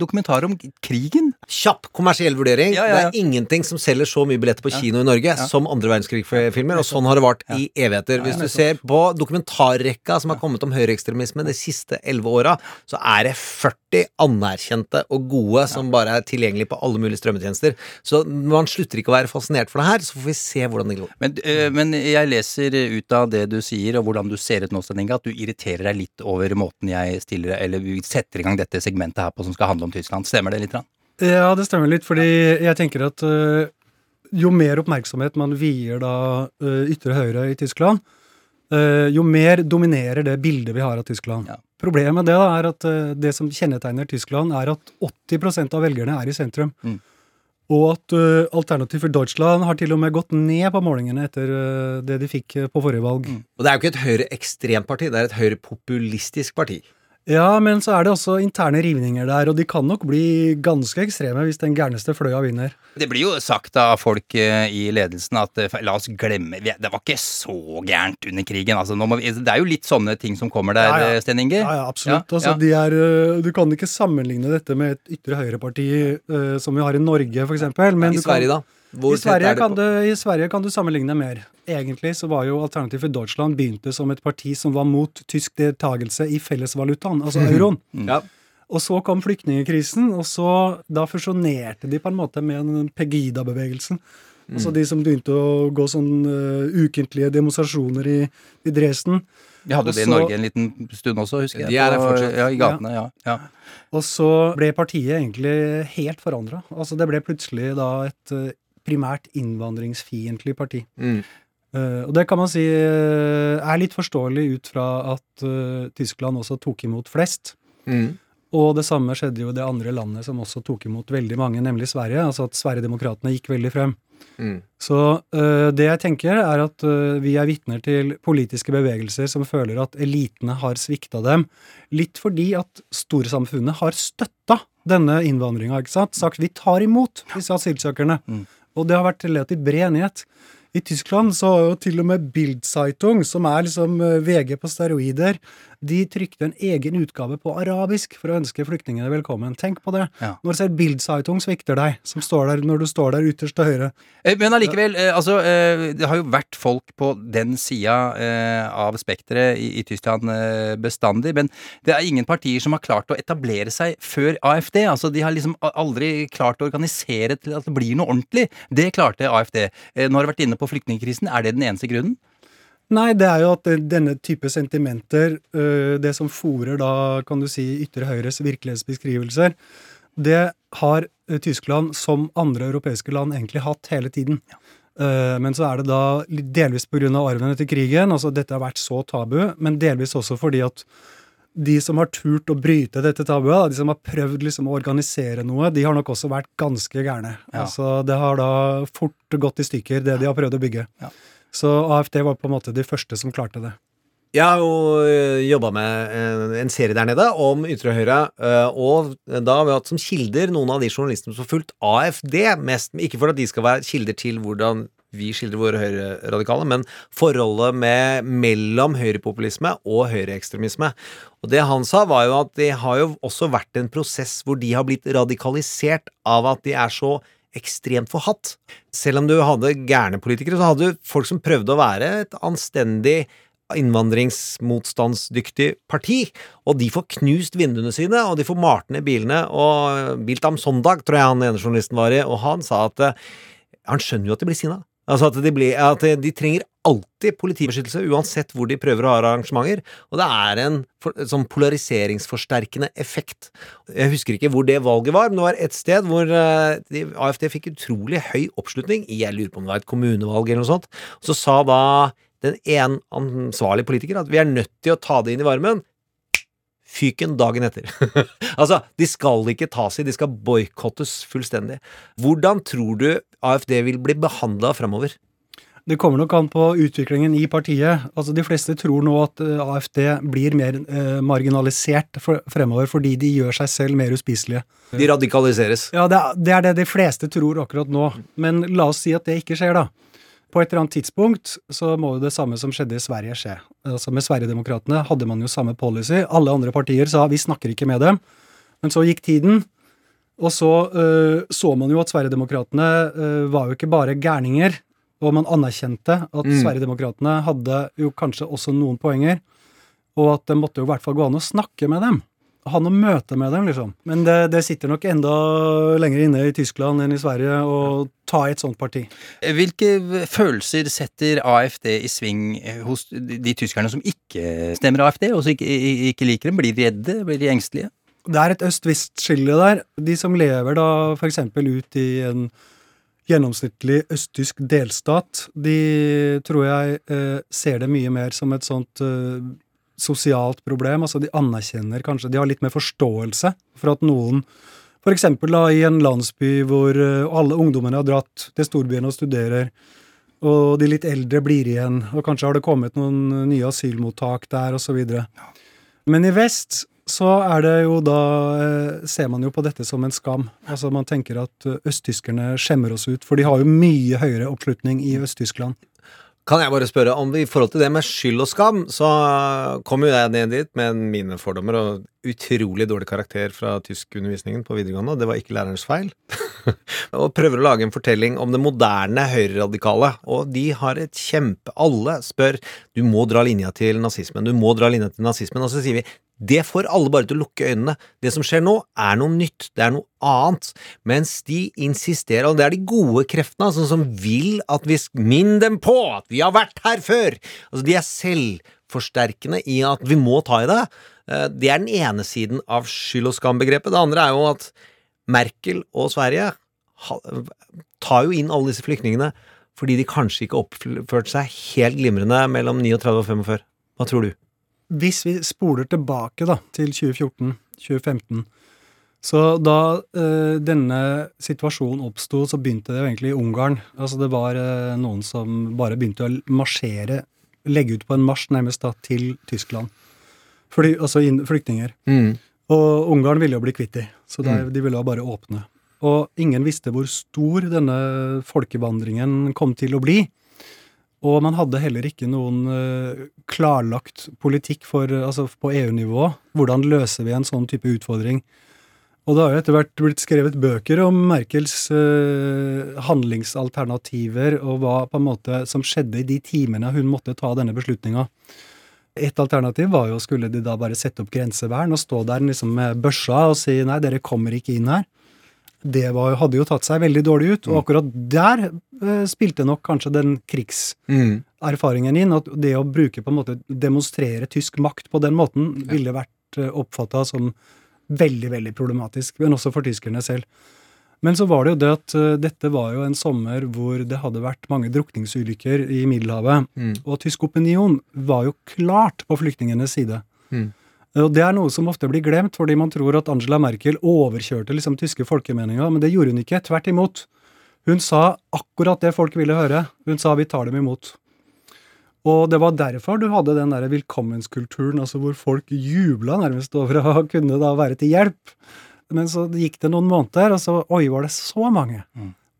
A: dokumentarer om krigen.
B: Kjapp kommersiell vurdering.
A: Ja, ja, ja.
B: Det er ingenting som selger så mye billetter på kino i Norge som andre verdenskrig-filmer, og sånn har det vart i evigheter. Hvis du ser på dokumentarrekka som har kommet om høyreekstremisme de siste elleve åra, så er det 40 anerkjente og gode som bare er tilgjengelig på alle mulige strømmetjenester. Så man slutter ikke å være fascinert for det her, så får vi se hvordan det går.
A: Men, øh, men jeg leser ut av det du sier, og hvordan du ser ut nå, Sten at du irriterer deg litt over måten jeg stiller eller vi setter i gang dette segmentet her på som skal handle om Tyskland. Stemmer det litt? Rann?
K: Ja, det stemmer litt, fordi jeg tenker at øh, jo mer oppmerksomhet man vier da øh, ytre høyre i Tyskland, øh, jo mer dominerer det bildet vi har av Tyskland. Problemet med det da, er at øh, det som kjennetegner Tyskland, er at 80% av velgerne er i sentrum.
A: Mm.
K: Og at uh, Alternativ for Deutschland har til og med gått ned på målingene etter uh, det de fikk på forrige valg.
B: Og det er jo ikke et høyreekstremt parti, det er et høyrepopulistisk parti.
K: Ja, men så er det også interne rivninger der, og de kan nok bli ganske ekstreme hvis den gærneste fløya vinner.
A: Det blir jo sagt av folk eh, i ledelsen at eh, la oss glemme Det var ikke så gærent under krigen. Altså, vi, det er jo litt sånne ting som kommer der,
K: Ja, ja.
A: eh, Sten Inge.
K: Ja, ja, absolutt.
A: Ja,
K: altså. De er, du kan ikke sammenligne dette med et ytre høyreparti uh, som vi har i Norge, f.eks. Men
B: I Sverige, da? Hvor
K: I
B: tett
K: Sverige,
B: er det
K: kan
B: på-
K: du, I Sverige kan du sammenligne mer. Egentlig så var jo Alternativ for Deutschland begynte som et parti som var mot tysk deltakelse i fellesvalutaen, altså euroen.
B: Ja.
K: Og så kom flyktningkrisen, og så da fusjonerte de på en måte med den Pegida-bevegelsen. Altså de som begynte å gå sånn uh, ukentlige demonstrasjoner i, i Dresden.
A: Vi hadde
K: også,
A: det i Norge en liten stund også, husker jeg.
B: De er der fortsatt.
A: Ja, I gatene, ja. ja.
K: Og så ble partiet egentlig helt forandra. Altså det ble plutselig da et eh, primært innvandringsfiendtlig parti.
B: Mm.
K: Uh, og det kan man si uh, er litt forståelig ut fra at uh, Tyskland også tok imot flest.
B: Mm.
K: Og det samme skjedde jo i det andre landet som også tok imot veldig mange, nemlig Sverige. Altså at Sverigedemokraterna gikk veldig frem.
B: Mm.
K: Så det jeg tenker, er at vi er vitner til politiske bevegelser som føler at elitene har svikta dem, litt fordi at storsamfunnet har støtta denne innvandringa, ikke sant? Sagt vi tar imot disse asylsøkerne. Og det har vært relativt bred enighet. I Tyskland så har jo til og med Bildzeitung, som er liksom øh, VG på steroider, de trykte en egen utgave på arabisk for å ønske flyktningene velkommen. Tenk på det.
A: Ja.
K: Når selv Bildzeitung svikter deg, som står der når du står der ytterst til høyre.
A: Eh, Men allikevel, eh, altså eh, Det har jo vært folk på den sida av spekteret i, i Tyskland bestandig, men det er ingen partier som har klart å etablere seg før AFD. Altså De har liksom aldri klart å organisere til at det blir noe ordentlig. Det klarte AFD. Nå har du vært inne på flyktningkrisen. Er det den eneste grunnen?
K: Nei, det er jo at denne type sentimenter, øh, det som fòrer da, kan du si, ytre høyres virkelighetsbeskrivelser, det har øh, Tyskland, som andre europeiske land, egentlig hatt hele tiden. Ja. men så er det da delvis pga. arven etter krigen, altså dette har vært så tabu, men delvis også fordi at de som har turt å bryte dette tabuet, de som har prøvd liksom å organisere noe, de har nok også vært ganske gærne.
A: Ja.
K: Altså, det har da fort gått i stykker, det de har prøvd å bygge.
A: Ja.
K: Så AFD var på en måte de første som klarte det.
B: Jeg har jo jobba med en, en serie der nede om ytre høyre, øh, og da har vi hatt som kilder noen av de journalistene som har fulgt AFD mest, ikke for at de skal være kilder til hvordan vi skildrer våre høyreradikale, men forholdet med, mellom høyrepopulisme og høyreekstremisme. Og det han sa, var jo at det har jo også vært en prosess hvor de har blitt radikalisert av at de er så ekstremt forhatt. Selv om du hadde gærne politikere, så hadde du folk som prøvde å være et anstendig innvandringsmotstandsdyktig parti, og de får knust vinduene sine, og de får malt ned bilene, og Bilt am Sondag, tror jeg han ene journalisten var i, og han sa at eh, han skjønner jo at de blir sinna. Altså at de, blir, at de trenger alltid politibeskyttelse, uansett hvor de prøver å ha arrangementer. Og det er en sånn polariseringsforsterkende effekt. Jeg husker ikke hvor det valget var, men det var et sted hvor eh, de, AFD fikk utrolig høy oppslutning. Jeg lurer på om det var et kommunevalg eller noe sånt. Så sa da den en ansvarlige politiker at vi er nødt til å ta det inn i varmen. Fyken dagen etter. altså, de skal ikke tas i, de skal boikottes fullstendig. Hvordan tror du AFD vil bli behandla framover?
K: Det kommer nok an på utviklingen i partiet. Altså De fleste tror nå at eh, AFD blir mer eh, marginalisert fremover fordi de gjør seg selv mer uspiselige.
B: De radikaliseres.
K: Ja, det er, det er det de fleste tror akkurat nå. Men la oss si at det ikke skjer, da. På et eller annet tidspunkt så må jo det samme som skjedde i Sverige, skje. Altså Med Sverigedemokraterna hadde man jo samme policy. Alle andre partier sa vi snakker ikke med dem. Men så gikk tiden, og så øh, så man jo at Sverigedemokraterna øh, var jo ikke bare gærninger. Og man anerkjente at
B: Mm.
K: Sverigedemokraterna hadde jo kanskje også noen poenger. Og at det måtte jo i hvert fall gå an å snakke med dem. Ha noe møte med dem, liksom. Men det, det sitter nok enda lenger inne i Tyskland enn i Sverige å ta i et sånt parti.
A: Hvilke følelser setter AFD i sving hos de tyskerne som ikke stemmer AFD, og som ikke, ikke liker dem? Blir de redde? Blir de engstelige?
K: Det er et øst-vest-skille der. De som lever da f.eks. ut i en gjennomsnittlig østtysk delstat, de tror jeg eh, ser det mye mer som et sånt eh, sosialt problem. Altså de anerkjenner kanskje De har litt mer forståelse for at noen f.eks. da i en landsby hvor eh, alle ungdommene har dratt til storbyen og studerer, og de litt eldre blir igjen, og kanskje har det kommet noen nye asylmottak der, osv. Men i vest så er det jo da eh, ser man jo på dette som en skam. Altså Man tenker at eh, østtyskerne skjemmer oss ut, for de har jo mye høyere oppslutning i Øst-Tyskland.
B: Kan jeg bare spørre om I forhold til det med skyld og skam, så kom jo jeg ned dit med mine fordommer og utrolig dårlig karakter fra tyskundervisningen på videregående, det var ikke lærerens feil. og prøver å lage en fortelling om det moderne høyreradikale, og de har et kjempe Alle spør du må dra linja til nazismen, du må dra linja til nazismen, og så sier vi det får alle bare til å lukke øynene. Det som skjer nå, er noe nytt, det er noe annet. Mens de insisterer, og det er de gode kreftene, altså, som vil at vi Minn dem på at vi har vært her før! Altså, de er selvforsterkende i at vi må ta i det. Eh, Det er den ene siden av skyld og skam-begrepet. Det andre er jo at Merkel og Sverige tar jo inn alle disse flyktningene fordi de kanskje ikke oppførte seg helt glimrende mellom 39 og 45. Hva tror du?
K: Hvis vi spoler tilbake da, til 2014-2015, så da eh, denne situasjonen oppsto, så begynte det jo egentlig i Ungarn. Altså det var eh, noen som bare begynte å marsjere, legge ut på en marsj nærmest da, til Tyskland. Fordi, altså flyktninger. Og Ungarn ville jo bli kvitt de, så der,
B: Mm.
K: de ville jo bare åpne. Og ingen visste hvor stor denne folkevandringen kom til å bli. Og man hadde heller ikke noen eh, klarlagt politikk for, eh, altså på EU-nivå. Hvordan løser vi en sånn type utfordring? Og det har jo etter hvert blitt skrevet bøker om Merkels eh, handlingsalternativer og hva på en måte som skjedde i de timene hun måtte ta denne beslutninga. Et alternativ var jo skulle de da bare sette opp grensevern og stå der liksom med børsa og si nei, dere kommer ikke inn her. Det var, hadde jo tatt seg veldig dårlig ut, og akkurat der eh, spilte nok kanskje den krigserfaringen inn. At det å bruke på en måte demonstrere tysk makt på den måten ville vært eh, oppfatta som veldig, veldig problematisk, men også for tyskerne selv. Men så var det jo det at uh, dette var jo en sommer hvor det hadde vært mange drukningsulykker i Middelhavet.
B: Mm.
K: Og tysk opinion var jo klart på flyktningenes side.
B: Mm.
K: Og det er noe som ofte blir glemt, fordi man tror at Angela Merkel overkjørte liksom tyske folkemeninger, men det gjorde hun ikke. Tvert imot. Hun sa akkurat det folk ville høre. Hun sa 'vi tar dem imot'. Og det var derfor du hadde den der velkommenskulturen, altså hvor folk jubla nærmest over å kunne da være til hjelp. Men så gikk det noen måneder, og så Oi, var det så mange?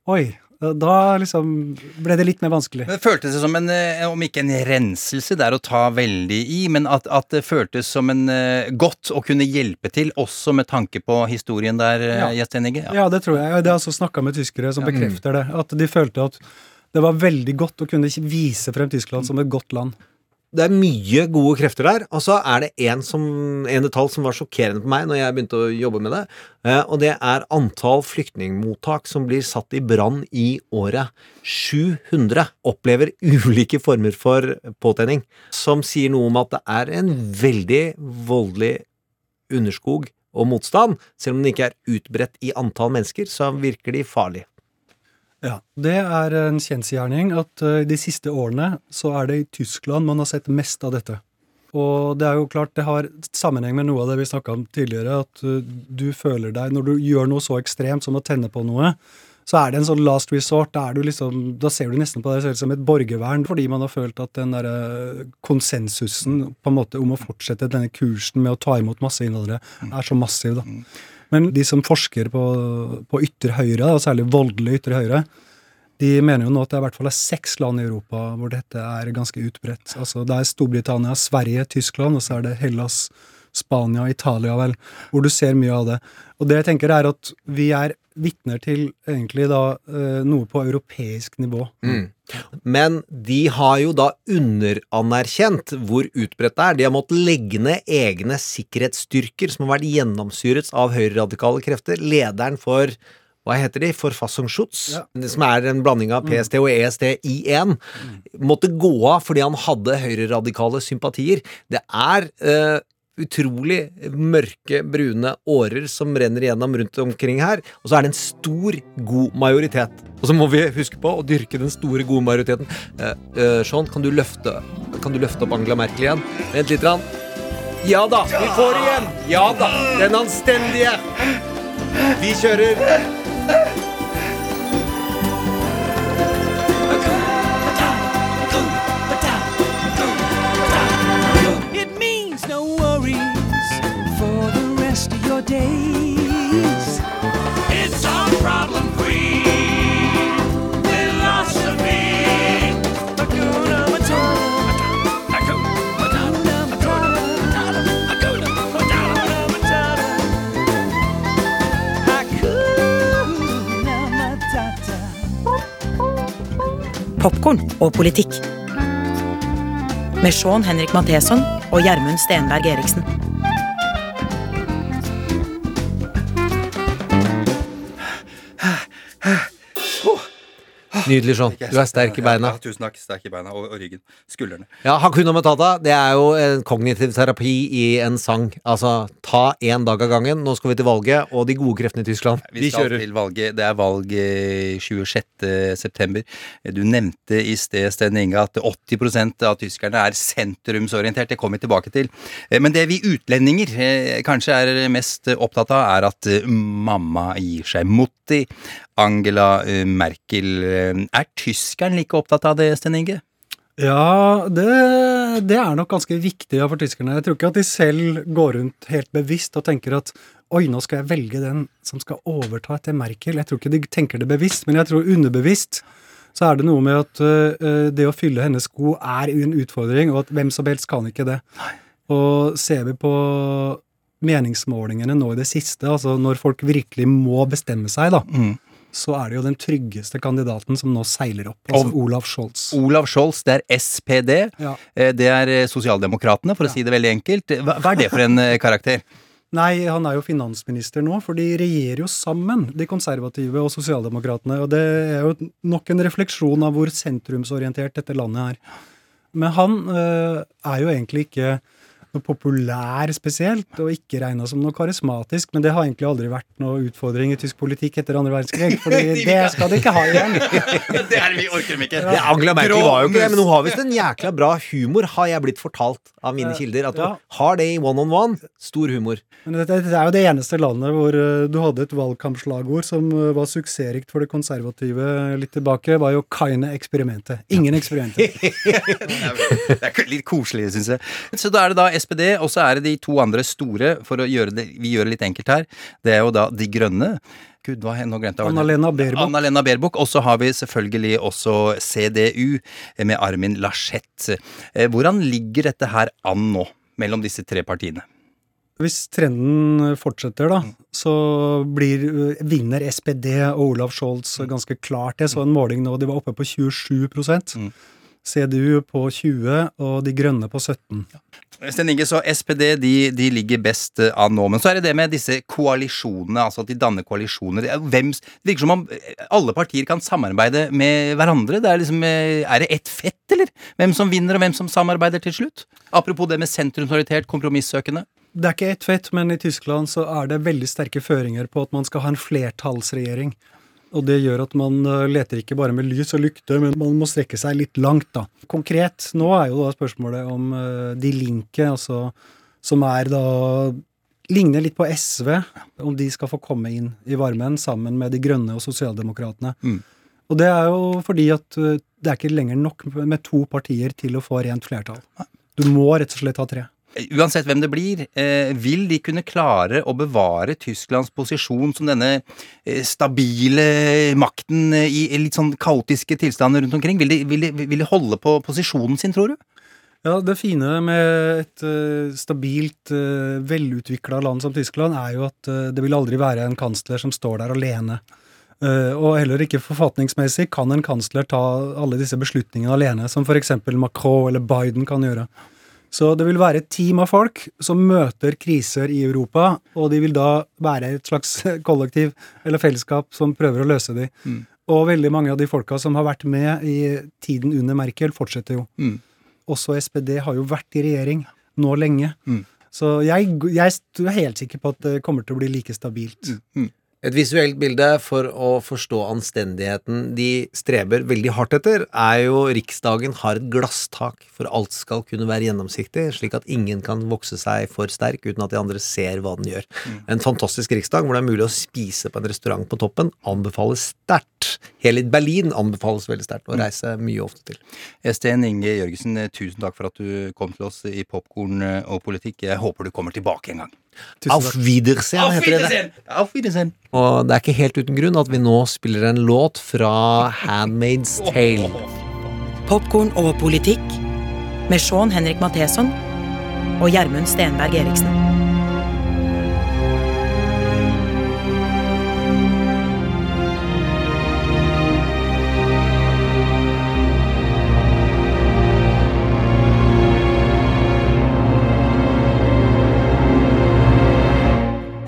K: Oi. Da liksom ble det litt mer vanskelig.
A: Det føltes som en, eh, om ikke en renselse, det er å ta veldig i, men at, at det føltes som en eh, godt å kunne hjelpe til, også med tanke på historien der,
K: Ja.
A: ja. Gjestenige.
K: Ja, det tror jeg. Det har også snakka med tyskere som
A: Ja.
K: bekrefter det. At de følte at det var veldig godt å kunne vise frem Tyskland som et godt land.
B: Det er mye gode krefter der, og så er det en, som, en detalj som var sjokkerende på meg når jeg begynte å jobbe med det, eh, og det er antall flyktningmottak som blir satt i brann i året. 700 opplever ulike former for påtenning, som sier noe om at det er en veldig voldelig underskog og motstand. Selv om den ikke er utbredt i antall mennesker, så virker de farlige.
K: Ja, Det er en kjensgjerning at eh, de siste årene så er det i Tyskland man har sett mest av dette. Og det er jo klart det har sammenheng med noe av det vi snakka om tidligere, at uh, du føler deg Når du gjør noe så ekstremt som å tenne på noe, så er det en sånn last resort. Da, liksom, da ser du nesten på deg selv som et borgervern, fordi man har følt at den derre konsensusen på en måte om å fortsette denne kursen med å ta imot masse innvandrere, er så massiv, da. Men de som forsker på, på ytre høyre, og særlig voldelig ytre høyre, de mener jo nå at det i hvert fall er seks land i Europa hvor dette er ganske utbredt. Altså Det er Storbritannia, Sverige, Tyskland, og så er det Hellas, Spania, Italia, vel, hvor du ser mye av det. Og det jeg tenker er at vi er vitner til egentlig da eh, noe på europeisk nivå.
B: Mm. Men de har jo da underanerkjent hvor utbredt det er. De har måttet legge ned egne sikkerhetsstyrker som har vært gjennomsyret av høyreradikale krefter. Lederen for hva heter de? for Fassungsschutz, ja. som er en blanding av PST og EST i én, måtte gå av fordi han hadde høyreradikale sympatier. Det er eh, utrolig mørke, brune årer som renner igjennom rundt omkring her, og så er det en stor, god majoritet. Og så må vi huske på å dyrke den store, gode majoriteten. Eh, eh, Sean, kan du løfte Kan du løfte opp Angela Merkel igjen? Vent litt. Rann. Ja da, vi får igjen! Ja da, den anstendige! Vi kjører.
H: Rest of your days. It's our problem free philosophy. Hakuna Matata. Hakuna Matata. Hakuna Matata. Hakuna Matata.
L: Popkorn og politikk. Med Sean Henrik Matheson og Gjermund Stenberg Eriksen.
B: Nydelig, Sean. Du er sterk i beina.
A: Ja, tusen takk. Sterk i beina og, og ryggen. Skuldrene.
B: Ja, Hakuna Matata, det er jo en kognitiv terapi i en sang. Altså, ta én dag av gangen. Nå skal vi til valget, og de gode kreftene i Tyskland.
A: Vi skal til valget. Det er valg eh, 26. september. Du nevnte i sted, Sten Inge, at 80% av tyskerne er sentrumsorientert. Det kommer vi tilbake til. Eh, Men det vi utlendinger eh, kanskje er mest opptatt av, er at eh, mamma gir seg. Mutti, Angela eh, Merkel. Eh, Er tyskeren like opptatt av det, Sten Inge?
K: Ja, det, det er nok ganske viktig for tyskerne. Jeg tror ikke at de selv går rundt helt bevisst og tenker at oi, nå skal jeg velge den som skal overta etter Merkel. Jeg tror ikke de tenker det bevisst, men jeg tror underbevisst så er det noe med at uh, det å fylle hennes sko er en utfordring, og at hvem som helst kan ikke det. Og ser vi på meningsmålingene nå i det siste, altså når folk virkelig må bestemme seg, da, så er det jo den tryggeste kandidaten som nå seiler opp, altså
A: Og-
K: Olav Scholz.
A: Olav Scholz, det er SPD.
K: Ja.
A: Eh, Det er eh, Sosialdemokratene, for å si det veldig enkelt. Hva, hva er det for en eh, karakter?
K: Nei, han er jo finansminister nå, for de regjerer jo sammen, de konservative og sosialdemokratene. Og det er jo nok en refleksjon av hvor sentrumsorientert dette landet er. Men han øh, er jo egentlig ikke noe populær spesielt, og ikke regna som noe karismatisk, men det har egentlig aldri vært noe utfordring i tysk politikk etter andre verdenskrig, for det skal de ikke ha igjen.
A: det er vi orker dem ikke.
B: Ja, Angela Merkel var jo ikke det, men hun har visst en jækla bra humor, har jeg blitt fortalt av mine kilder. At hun
K: Ja.
B: har det i one on one. Stor humor.
K: Men dette, dette er jo det eneste landet hvor øh, du hadde et valgkampslagord som øh, var suksessrikt for det konservative litt tilbake, var jo 'keine eksperimentet'. Ingen eksperimenter.
A: Det er litt koselig, syns jeg. Så da er det da SPD, og så er det de to andre store, for å gjøre det, vi gjør det litt enkelt her. Det er jo da De Grønne. Gud, hva, nå glemte jeg
K: Anna-Lena Baerbock.
A: Anna-Lena Berbuk. Og så har vi selvfølgelig også CDU med Armin Laschet. Eh, Hvordan ligger dette her an nå, mellom disse tre partiene?
K: Hvis trenden fortsetter, da, så blir, vinner SPD og Olav Scholz ganske klart. Jeg så en måling nå, de var oppe på 27% CDU på 20 og De Grønne på 17
A: Sten Inge, så SPD de, de ligger best eh, an nå. Men så er det det med disse koalisjonene, altså at de danner koalisjoner. Er Hvem, det virker som om eh, alle partier kan samarbeide med hverandre. Det er liksom eh, Er det ett fett, eller? Hvem som vinner, og hvem som samarbeider til slutt? Apropos det med sentrumsorientert, kompromissøkende.
K: Det er ikke ett fett, men i Tyskland så er det veldig sterke føringer på at man skal ha en flertallsregjering. Og det gjør at man eh, leter ikke bare med lys og lykte, men man må strekke seg litt langt, da. Konkret nå er jo da spørsmålet om eh, De Linke, altså som er da Ligner litt på SV, om de skal få komme inn i varmen sammen med De Grønne og Sosialdemokratene.
A: Mm.
K: Og det er jo fordi at eh, det er ikke lenger nok med to partier til å få rent flertall. Du må rett og slett ha tre.
A: Uansett hvem det blir, eh, vil de kunne klare å bevare Tysklands posisjon som denne eh, stabile makten eh, i litt sånn kaotiske tilstander rundt omkring? Vil de, vil de, vil de holde på posisjonen sin, tror du?
K: Ja, Det fine med et stabilt, uh, velutvikla land som Tyskland, er jo at det vil aldri være en kansler som står der alene. Og heller ikke forfatningsmessig kan en kansler ta alle disse beslutningene alene, som f.eks. Macron eller Biden kan gjøre. Så det vil være et team av folk som møter kriser i Europa, og de vil da være et slags kollektiv eller fellesskap som prøver å løse de.
A: Mm.
K: Og veldig mange av de folka som har vært med i tiden under Merkel, fortsetter jo.
A: Mm.
K: Også SPD har jo vært i regjering nå lenge.
A: Mm.
K: Så jeg, jeg er helt sikker på at det kommer til å bli like stabilt.
A: Mm.
B: Et visuelt bilde for å forstå anstendigheten de streber veldig hardt etter, er jo Riksdagen har et glasstak, for alt skal kunne være gjennomsiktig, slik at ingen kan vokse seg for sterk uten at de andre ser hva den gjør. En fantastisk riksdag hvor det er mulig å spise på en restaurant på toppen, anbefales sterkt. Hele Berlin anbefales veldig sterkt å reise mye ofte til.
A: Sten Inge Jørgensen, tusen takk for at du kom til oss i Popkorn og politikk. Jeg håper du kommer tilbake en gang.
B: Auf Wiedersehen,
A: Auf
B: heter det.
A: Auf Wiedersehen!
B: Og det er ikke helt uten grunn at vi nå spiller en låt fra Handmaid's Tale.
L: Popkorn og politikk med Sean Henrik Matheson og Gjermund Stenberg Eriksen.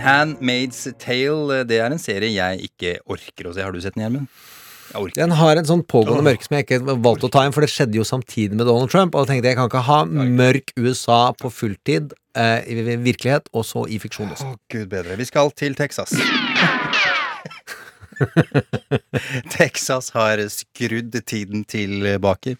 A: Handmaid's Tale, det er en serie jeg ikke orker å se. Har du sett den, Gjermund? Jeg.
B: Den har en sånn pågående mørke som jeg ikke valgte å ta inn, for det skjedde jo samtidig med Donald Trump. Og da tenkte jeg jeg kan ikke ha mørk USA på fulltid eh, i virkelighet, og så i fiksjon også.
A: Å, gud bedre. Vi skal til Texas. Texas har skrudd tiden tilbake.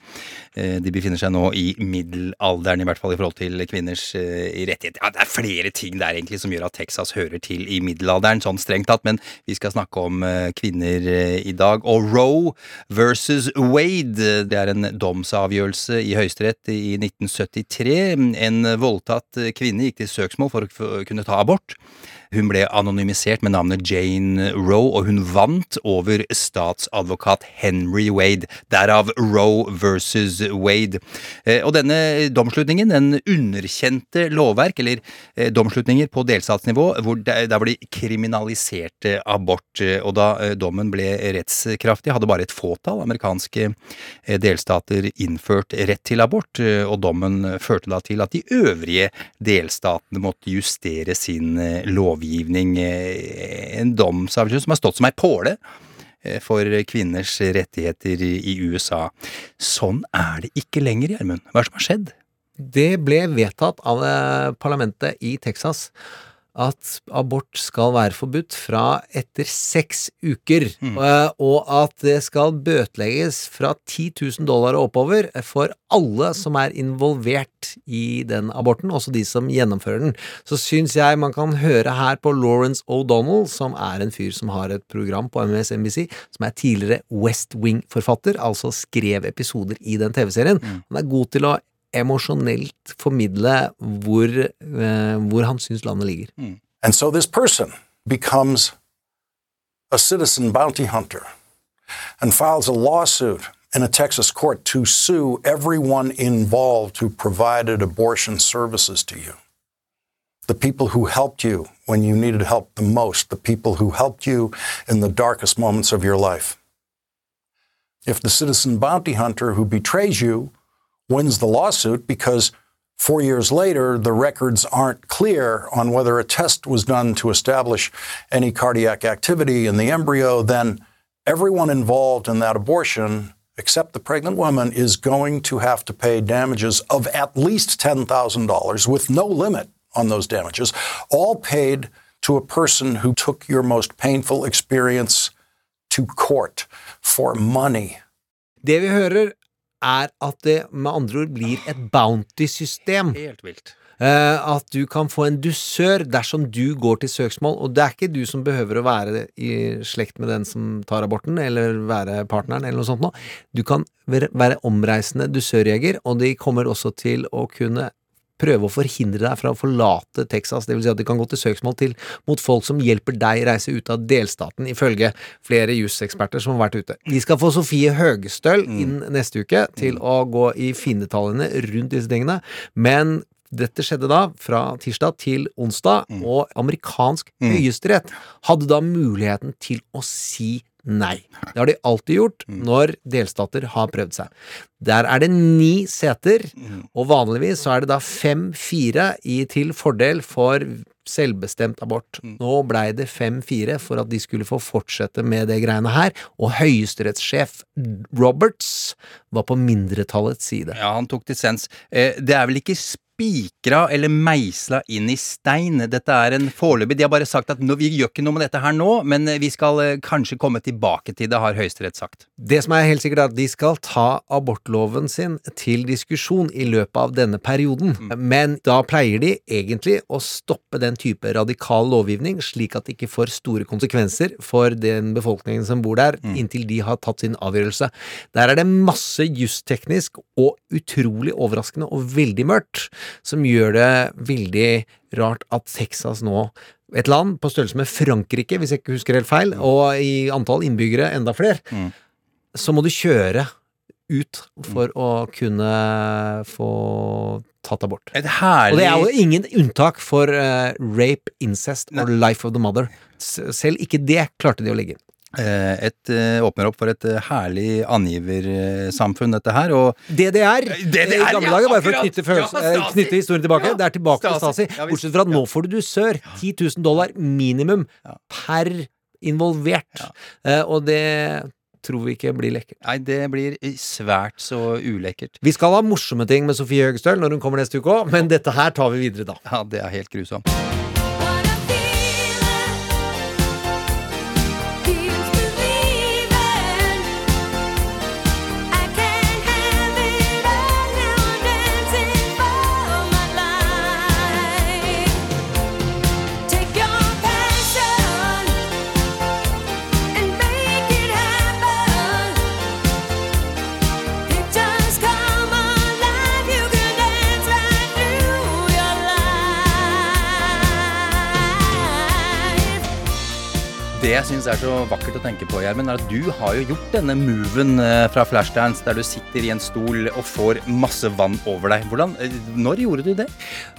A: Eh, De befinner seg nå i middelalderen, i hvert fall i forhold til kvinners eh, rettigheter. Ja, det er flere ting der egentlig som gjør at Texas hører til i middelalderen, sånn strengt tatt, men vi skal snakke om eh, kvinner i dag. Og Roe versus Wade, det er en domsavgjørelse i Høyesterett i 1973. En voldtatt kvinne gikk til søksmål for å kunne ta abort. Hun ble anonymisert med navnet Jane Roe, og hun vant over statsadvokat Henry Wade. Derav Roe versus Wade. Eh, Og denne domslutningen, den underkjente lovverk, eller eh, domslutninger på delstatsnivå, der hvor de kriminaliserte abort. Eh, Og da dommen ble rettskraftig, hadde bare et fåtall amerikanske delstater innført rett til abort, og dommen førte da til at de øvrige delstatene måtte justere sin eh, lovgivning. eh, En domsavgjørelse som har stått som ei påle eh, for kvinners rettigheter i USA. Sånn er det ikke lenger, Gjermund. Hva er det som har skjedd?
B: Det ble vedtatt av eh, parlamentet i Texas at abort skal være forbudt fra etter seks uker, mm. og at det skal bøtelegges fra 10 000 dollar og oppover for alle som er involvert i den aborten, også de som gjennomfører den. Så syns jeg man kan høre her på Lawrence O'Donnell, som er en fyr som har et program på MSNBC, som er tidligere West Wing-forfatter, altså skrev episoder i den TV-serien. Han er god til å emosjonelt formidle hvor, eh, hvor han syns landet ligger.
M: And so this person becomes a citizen bounty hunter and files a lawsuit in a Texas court to sue everyone involved who provided abortion services to you. The people who helped you when you needed help the most, the people who helped you in the darkest moments of your life. If the citizen bounty hunter who betrays you wins the lawsuit because four years later the records aren't clear on whether a test was done to establish any cardiac activity in the embryo, then everyone involved in that abortion, except the pregnant woman, is going to have to pay damages of at least $10,000 with no limit on those damages, all paid to a person who took your most painful experience to court for money.
B: Det vi hører, er at det med andre ord blir et bounty-system.
A: Helt vilt.
B: Uh, at du kan få en dusør dersom du går til søksmål, og det er ikke du som behøver å være i slekt med den som tar aborten, eller være partneren, eller noe sånt noe. Du kan være, omreisende dusørjeger, og de kommer også til å kunne prøve å forhindre deg fra å forlate Texas, det vil si at de kan gå til søksmål til mot folk som hjelper deg reise ut av delstaten, ifølge flere juseksperter som har vært ute. De skal få Sofie Høgestøl inn neste uke til å gå i finnetallene rundt disse tingene, men dette skjedde da fra tirsdag til onsdag, og amerikansk høyesterett hadde da muligheten til å si nei. Det har de alltid gjort når delstater har prøvd seg. Der er det ni seter, og vanligvis så er det da fem-fire i til fordel for selvbestemt abort. Nå blei det fem-fire for at de skulle få fortsette med det greiene her, og høyesterettssjef Roberts var på mindretallets side.
A: Ja, han tok dissens. Eh, det er vel ikke spikra eller meisla inn i stein. Dette er en foreløpig De har bare sagt at nå, vi gjør ikke noe med dette her nå, men eh, vi skal eh, kanskje komme tilbake til det, har Høyesterett sagt.
B: Det som er helt sikkert, er at de skal ta abortloven sin til diskusjon i løpet av denne perioden. Men da pleier de egentlig å stoppe den type radikal lovgivning, slik at det ikke får store konsekvenser for den befolkningen som bor der, inntil de har tatt sin avgjørelse. Der er det masse justeknisk og utrolig overraskende og veldig mørkt, som gjør det veldig rart at Texas nå et land på størrelse med Frankrike, hvis jeg ikke husker helt feil, og i antall innbyggere enda flere, så må du kjøre ut for å kunne få tatt abort.
A: Et herlig
B: Og det er jo ingen unntak for uh, rape, incest og life of the mother. Selv ikke det klarte de å legge inn.
A: Eh, Et eh, åpner opp for et eh, herlig angiversamfunn, dette her, og
B: DDR,
A: DDR,
B: i gamle
A: ja,
B: bare for å knytte, følelse,
A: Ja,
B: knytte historien tilbake.
A: Ja,
B: Det er tilbake til
A: Stasi.
B: Bortsett fra at nå får du dusør. 10 000 dollar minimum per involvert. Og det tror vi ikke blir lekkert.
A: Nei, det blir svært så ulekkert.
B: Vi skal ha morsomme ting med Sofie Høgestøl når hun kommer neste uke òg, men dette her tar vi videre da.
A: Ja, det er helt grusomt. Det jeg syns er så vakkert å tenke på, Gjermund, er at du har jo gjort denne moven eh, fra Flashdance, der du sitter i en stol og får masse vann over deg. Hvordan, eh, når gjorde du det?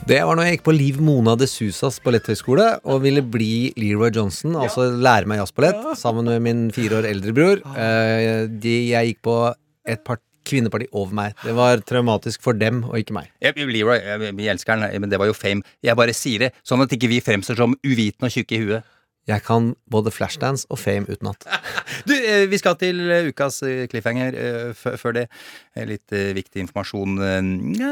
B: Det var når jeg gikk på Liv Mona de Susas balletthøgskole og ville bli Leroy Johnson, altså lære meg jazzballett, sammen med min fire år eldre bror. Eh, de, jeg gikk på et par kvinneparti over meg. Det var traumatisk for dem og ikke meg.
A: Jeg, Leroy, jeg, vi elsker han, men det var jo fame. Jeg bare sier det, sånn at ikke vi fremstår som uvitende og tjukke i huet.
B: Jeg kan både flashdance og fame utenat.
A: Du, eh, vi skal til eh, ukas eh, cliffhanger. Før det, litt viktig informasjon. Ja,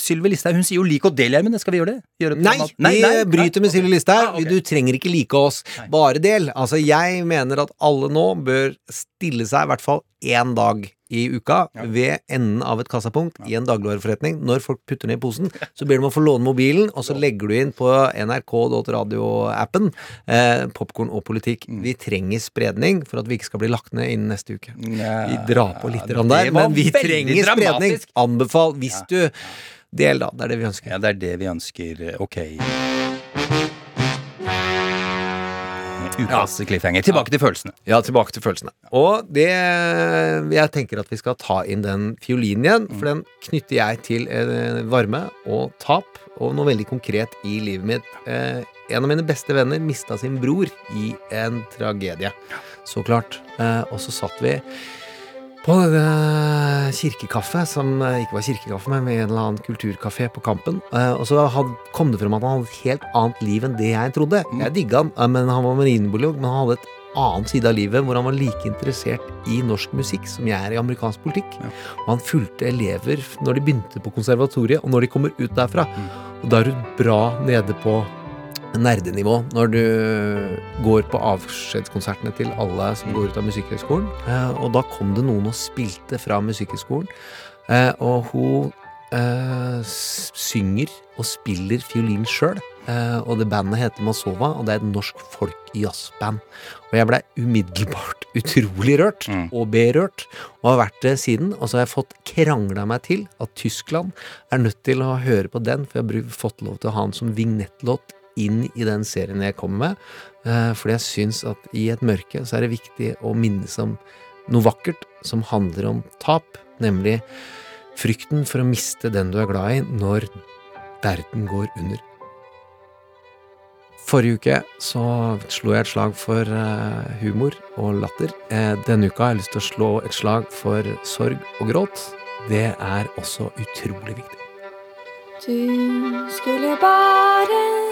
A: Sylvi Listhaug hun sier jo lik og del, det Skal vi gjøre det? Gjøre det
B: nei,
A: Nei,
B: vi bryter med Sylvi Listhaug. Du trenger ikke like oss, bare del. Altså, jeg mener at alle nå bør stille seg i hvert fall én dag i uka ved enden av et kassapunkt i en dagligvareforretning. Når folk putter ned posen, så ber de om å få låne mobilen, og så legger du inn på nrk.radio-appen eh, popkorn og politikk.
A: Mm.
B: Vi trenger spredning for at vi ikke skal bli lagt ned innen neste uke.
A: Ja,
B: Vi drar på litt
A: det
B: der, men vi trenger spredning. Anbefal hvis du Del, da. Det er det vi ønsker.
A: Ja, det er det vi ønsker. Ok. Ukas cliffhanger. Tilbake til følelsene.
B: Ja, tilbake til følelsene. Og det Jeg tenker at vi skal ta inn den fiolinen igjen, for den knytter jeg til eh, varme og tap, og noe veldig konkret i livet mitt. Eh, en av mine beste venner mista sin bror i en tragedie. Så klart. Eh, og så satt vi på denne kirkekaffe, som eh, ikke var kirkekaffe, men en eller annen kulturkafé på Kampen. Eh, og så kom det frem at han hadde et helt annet liv enn det jeg trodde. Jeg digga han, eh, men han var marinbiolog, men han hadde et annen side av livet hvor han var like interessert i norsk musikk som jeg er i amerikansk politikk. Og han fulgte elever når de begynte på konservatoriet, og når de kommer ut derfra. Og da er du bra nede på nerdenivå når du går på avskjedskonsertene til alle som går ut av Musikkhøgskolen. Eh, og da kom det noen og spilte fra Musikkhøgskolen, eh, og hun Uh, synger og spiller fiolin sjøl. Uh, og det bandet heter Masova, og det er et norsk folk-jazzband. Og jeg blei umiddelbart utrolig rørt, og berørt, og har vært det siden. Og så har jeg fått krangla meg til at Tyskland er nødt til å høre på den, for jeg har fått lov til å ha den som vignettlåt inn i den serien jeg kommer med. Eh, fordi jeg syns at i et mørke så er det viktig å minnes om noe vakkert som handler om tap, nemlig frykten for å miste den du er glad i når verden går under. Forrige uke så slo jeg et slag for eh, humor og latter. Eh, denne uka har jeg lyst til å slå et slag for sorg og gråt. Det er også utrolig viktig.
N: Du skulle bare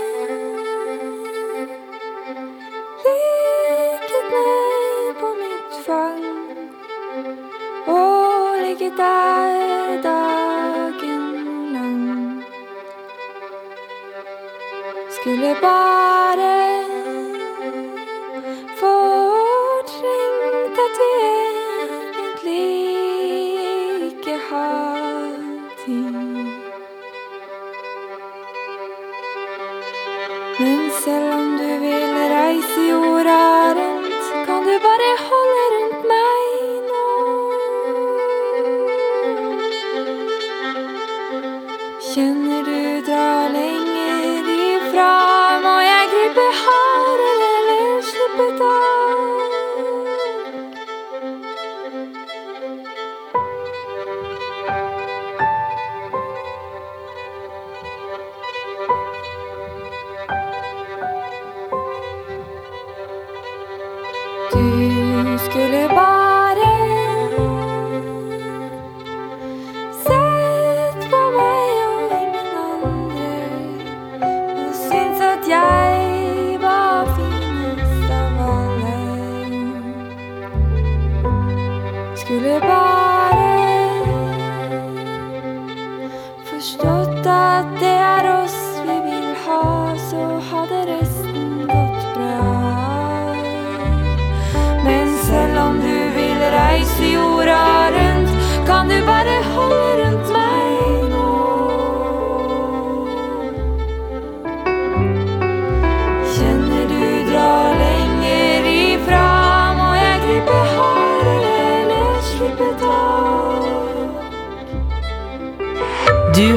N: og ligget der dagen lang. Skulle bare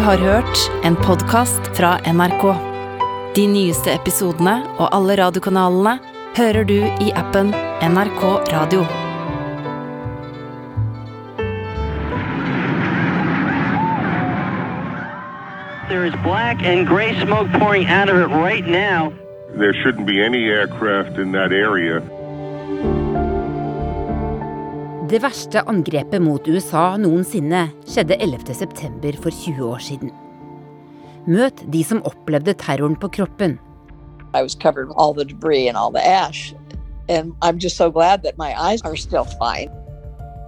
O: har hørt en podkast fra NRK. De nyeste episodene og alle radiokanalene hører du i appen NRK Radio.
P: There is black and gray smoke pouring out of it right now.
Q: There shouldn't be any aircraft in that area.
R: Det verste angrepet mot USA noensinne skjedde 11.9. for 20 år siden. Møt de som opplevde terroren på kroppen.
S: I was covered with all the debris and all the ash. And I'm just so glad that my eyes are still fine.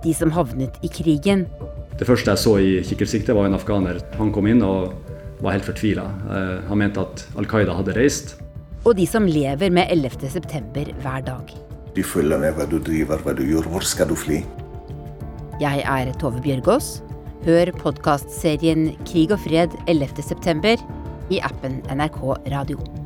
R: De som havnet i krigen.
T: Det første jeg så i kikkertsiktet, var en afghaner. Han kom inn og var helt fortvila. Han mente at Al Qaida hadde reist.
R: Og de som lever med 11.9 hver dag.
U: De følger med hva du driver, hva du gjør, hvor skal du fly?
R: Jeg er Tove Bjørgaas. Hør podkastserien Krig og fred 11.9. i appen NRK Radio.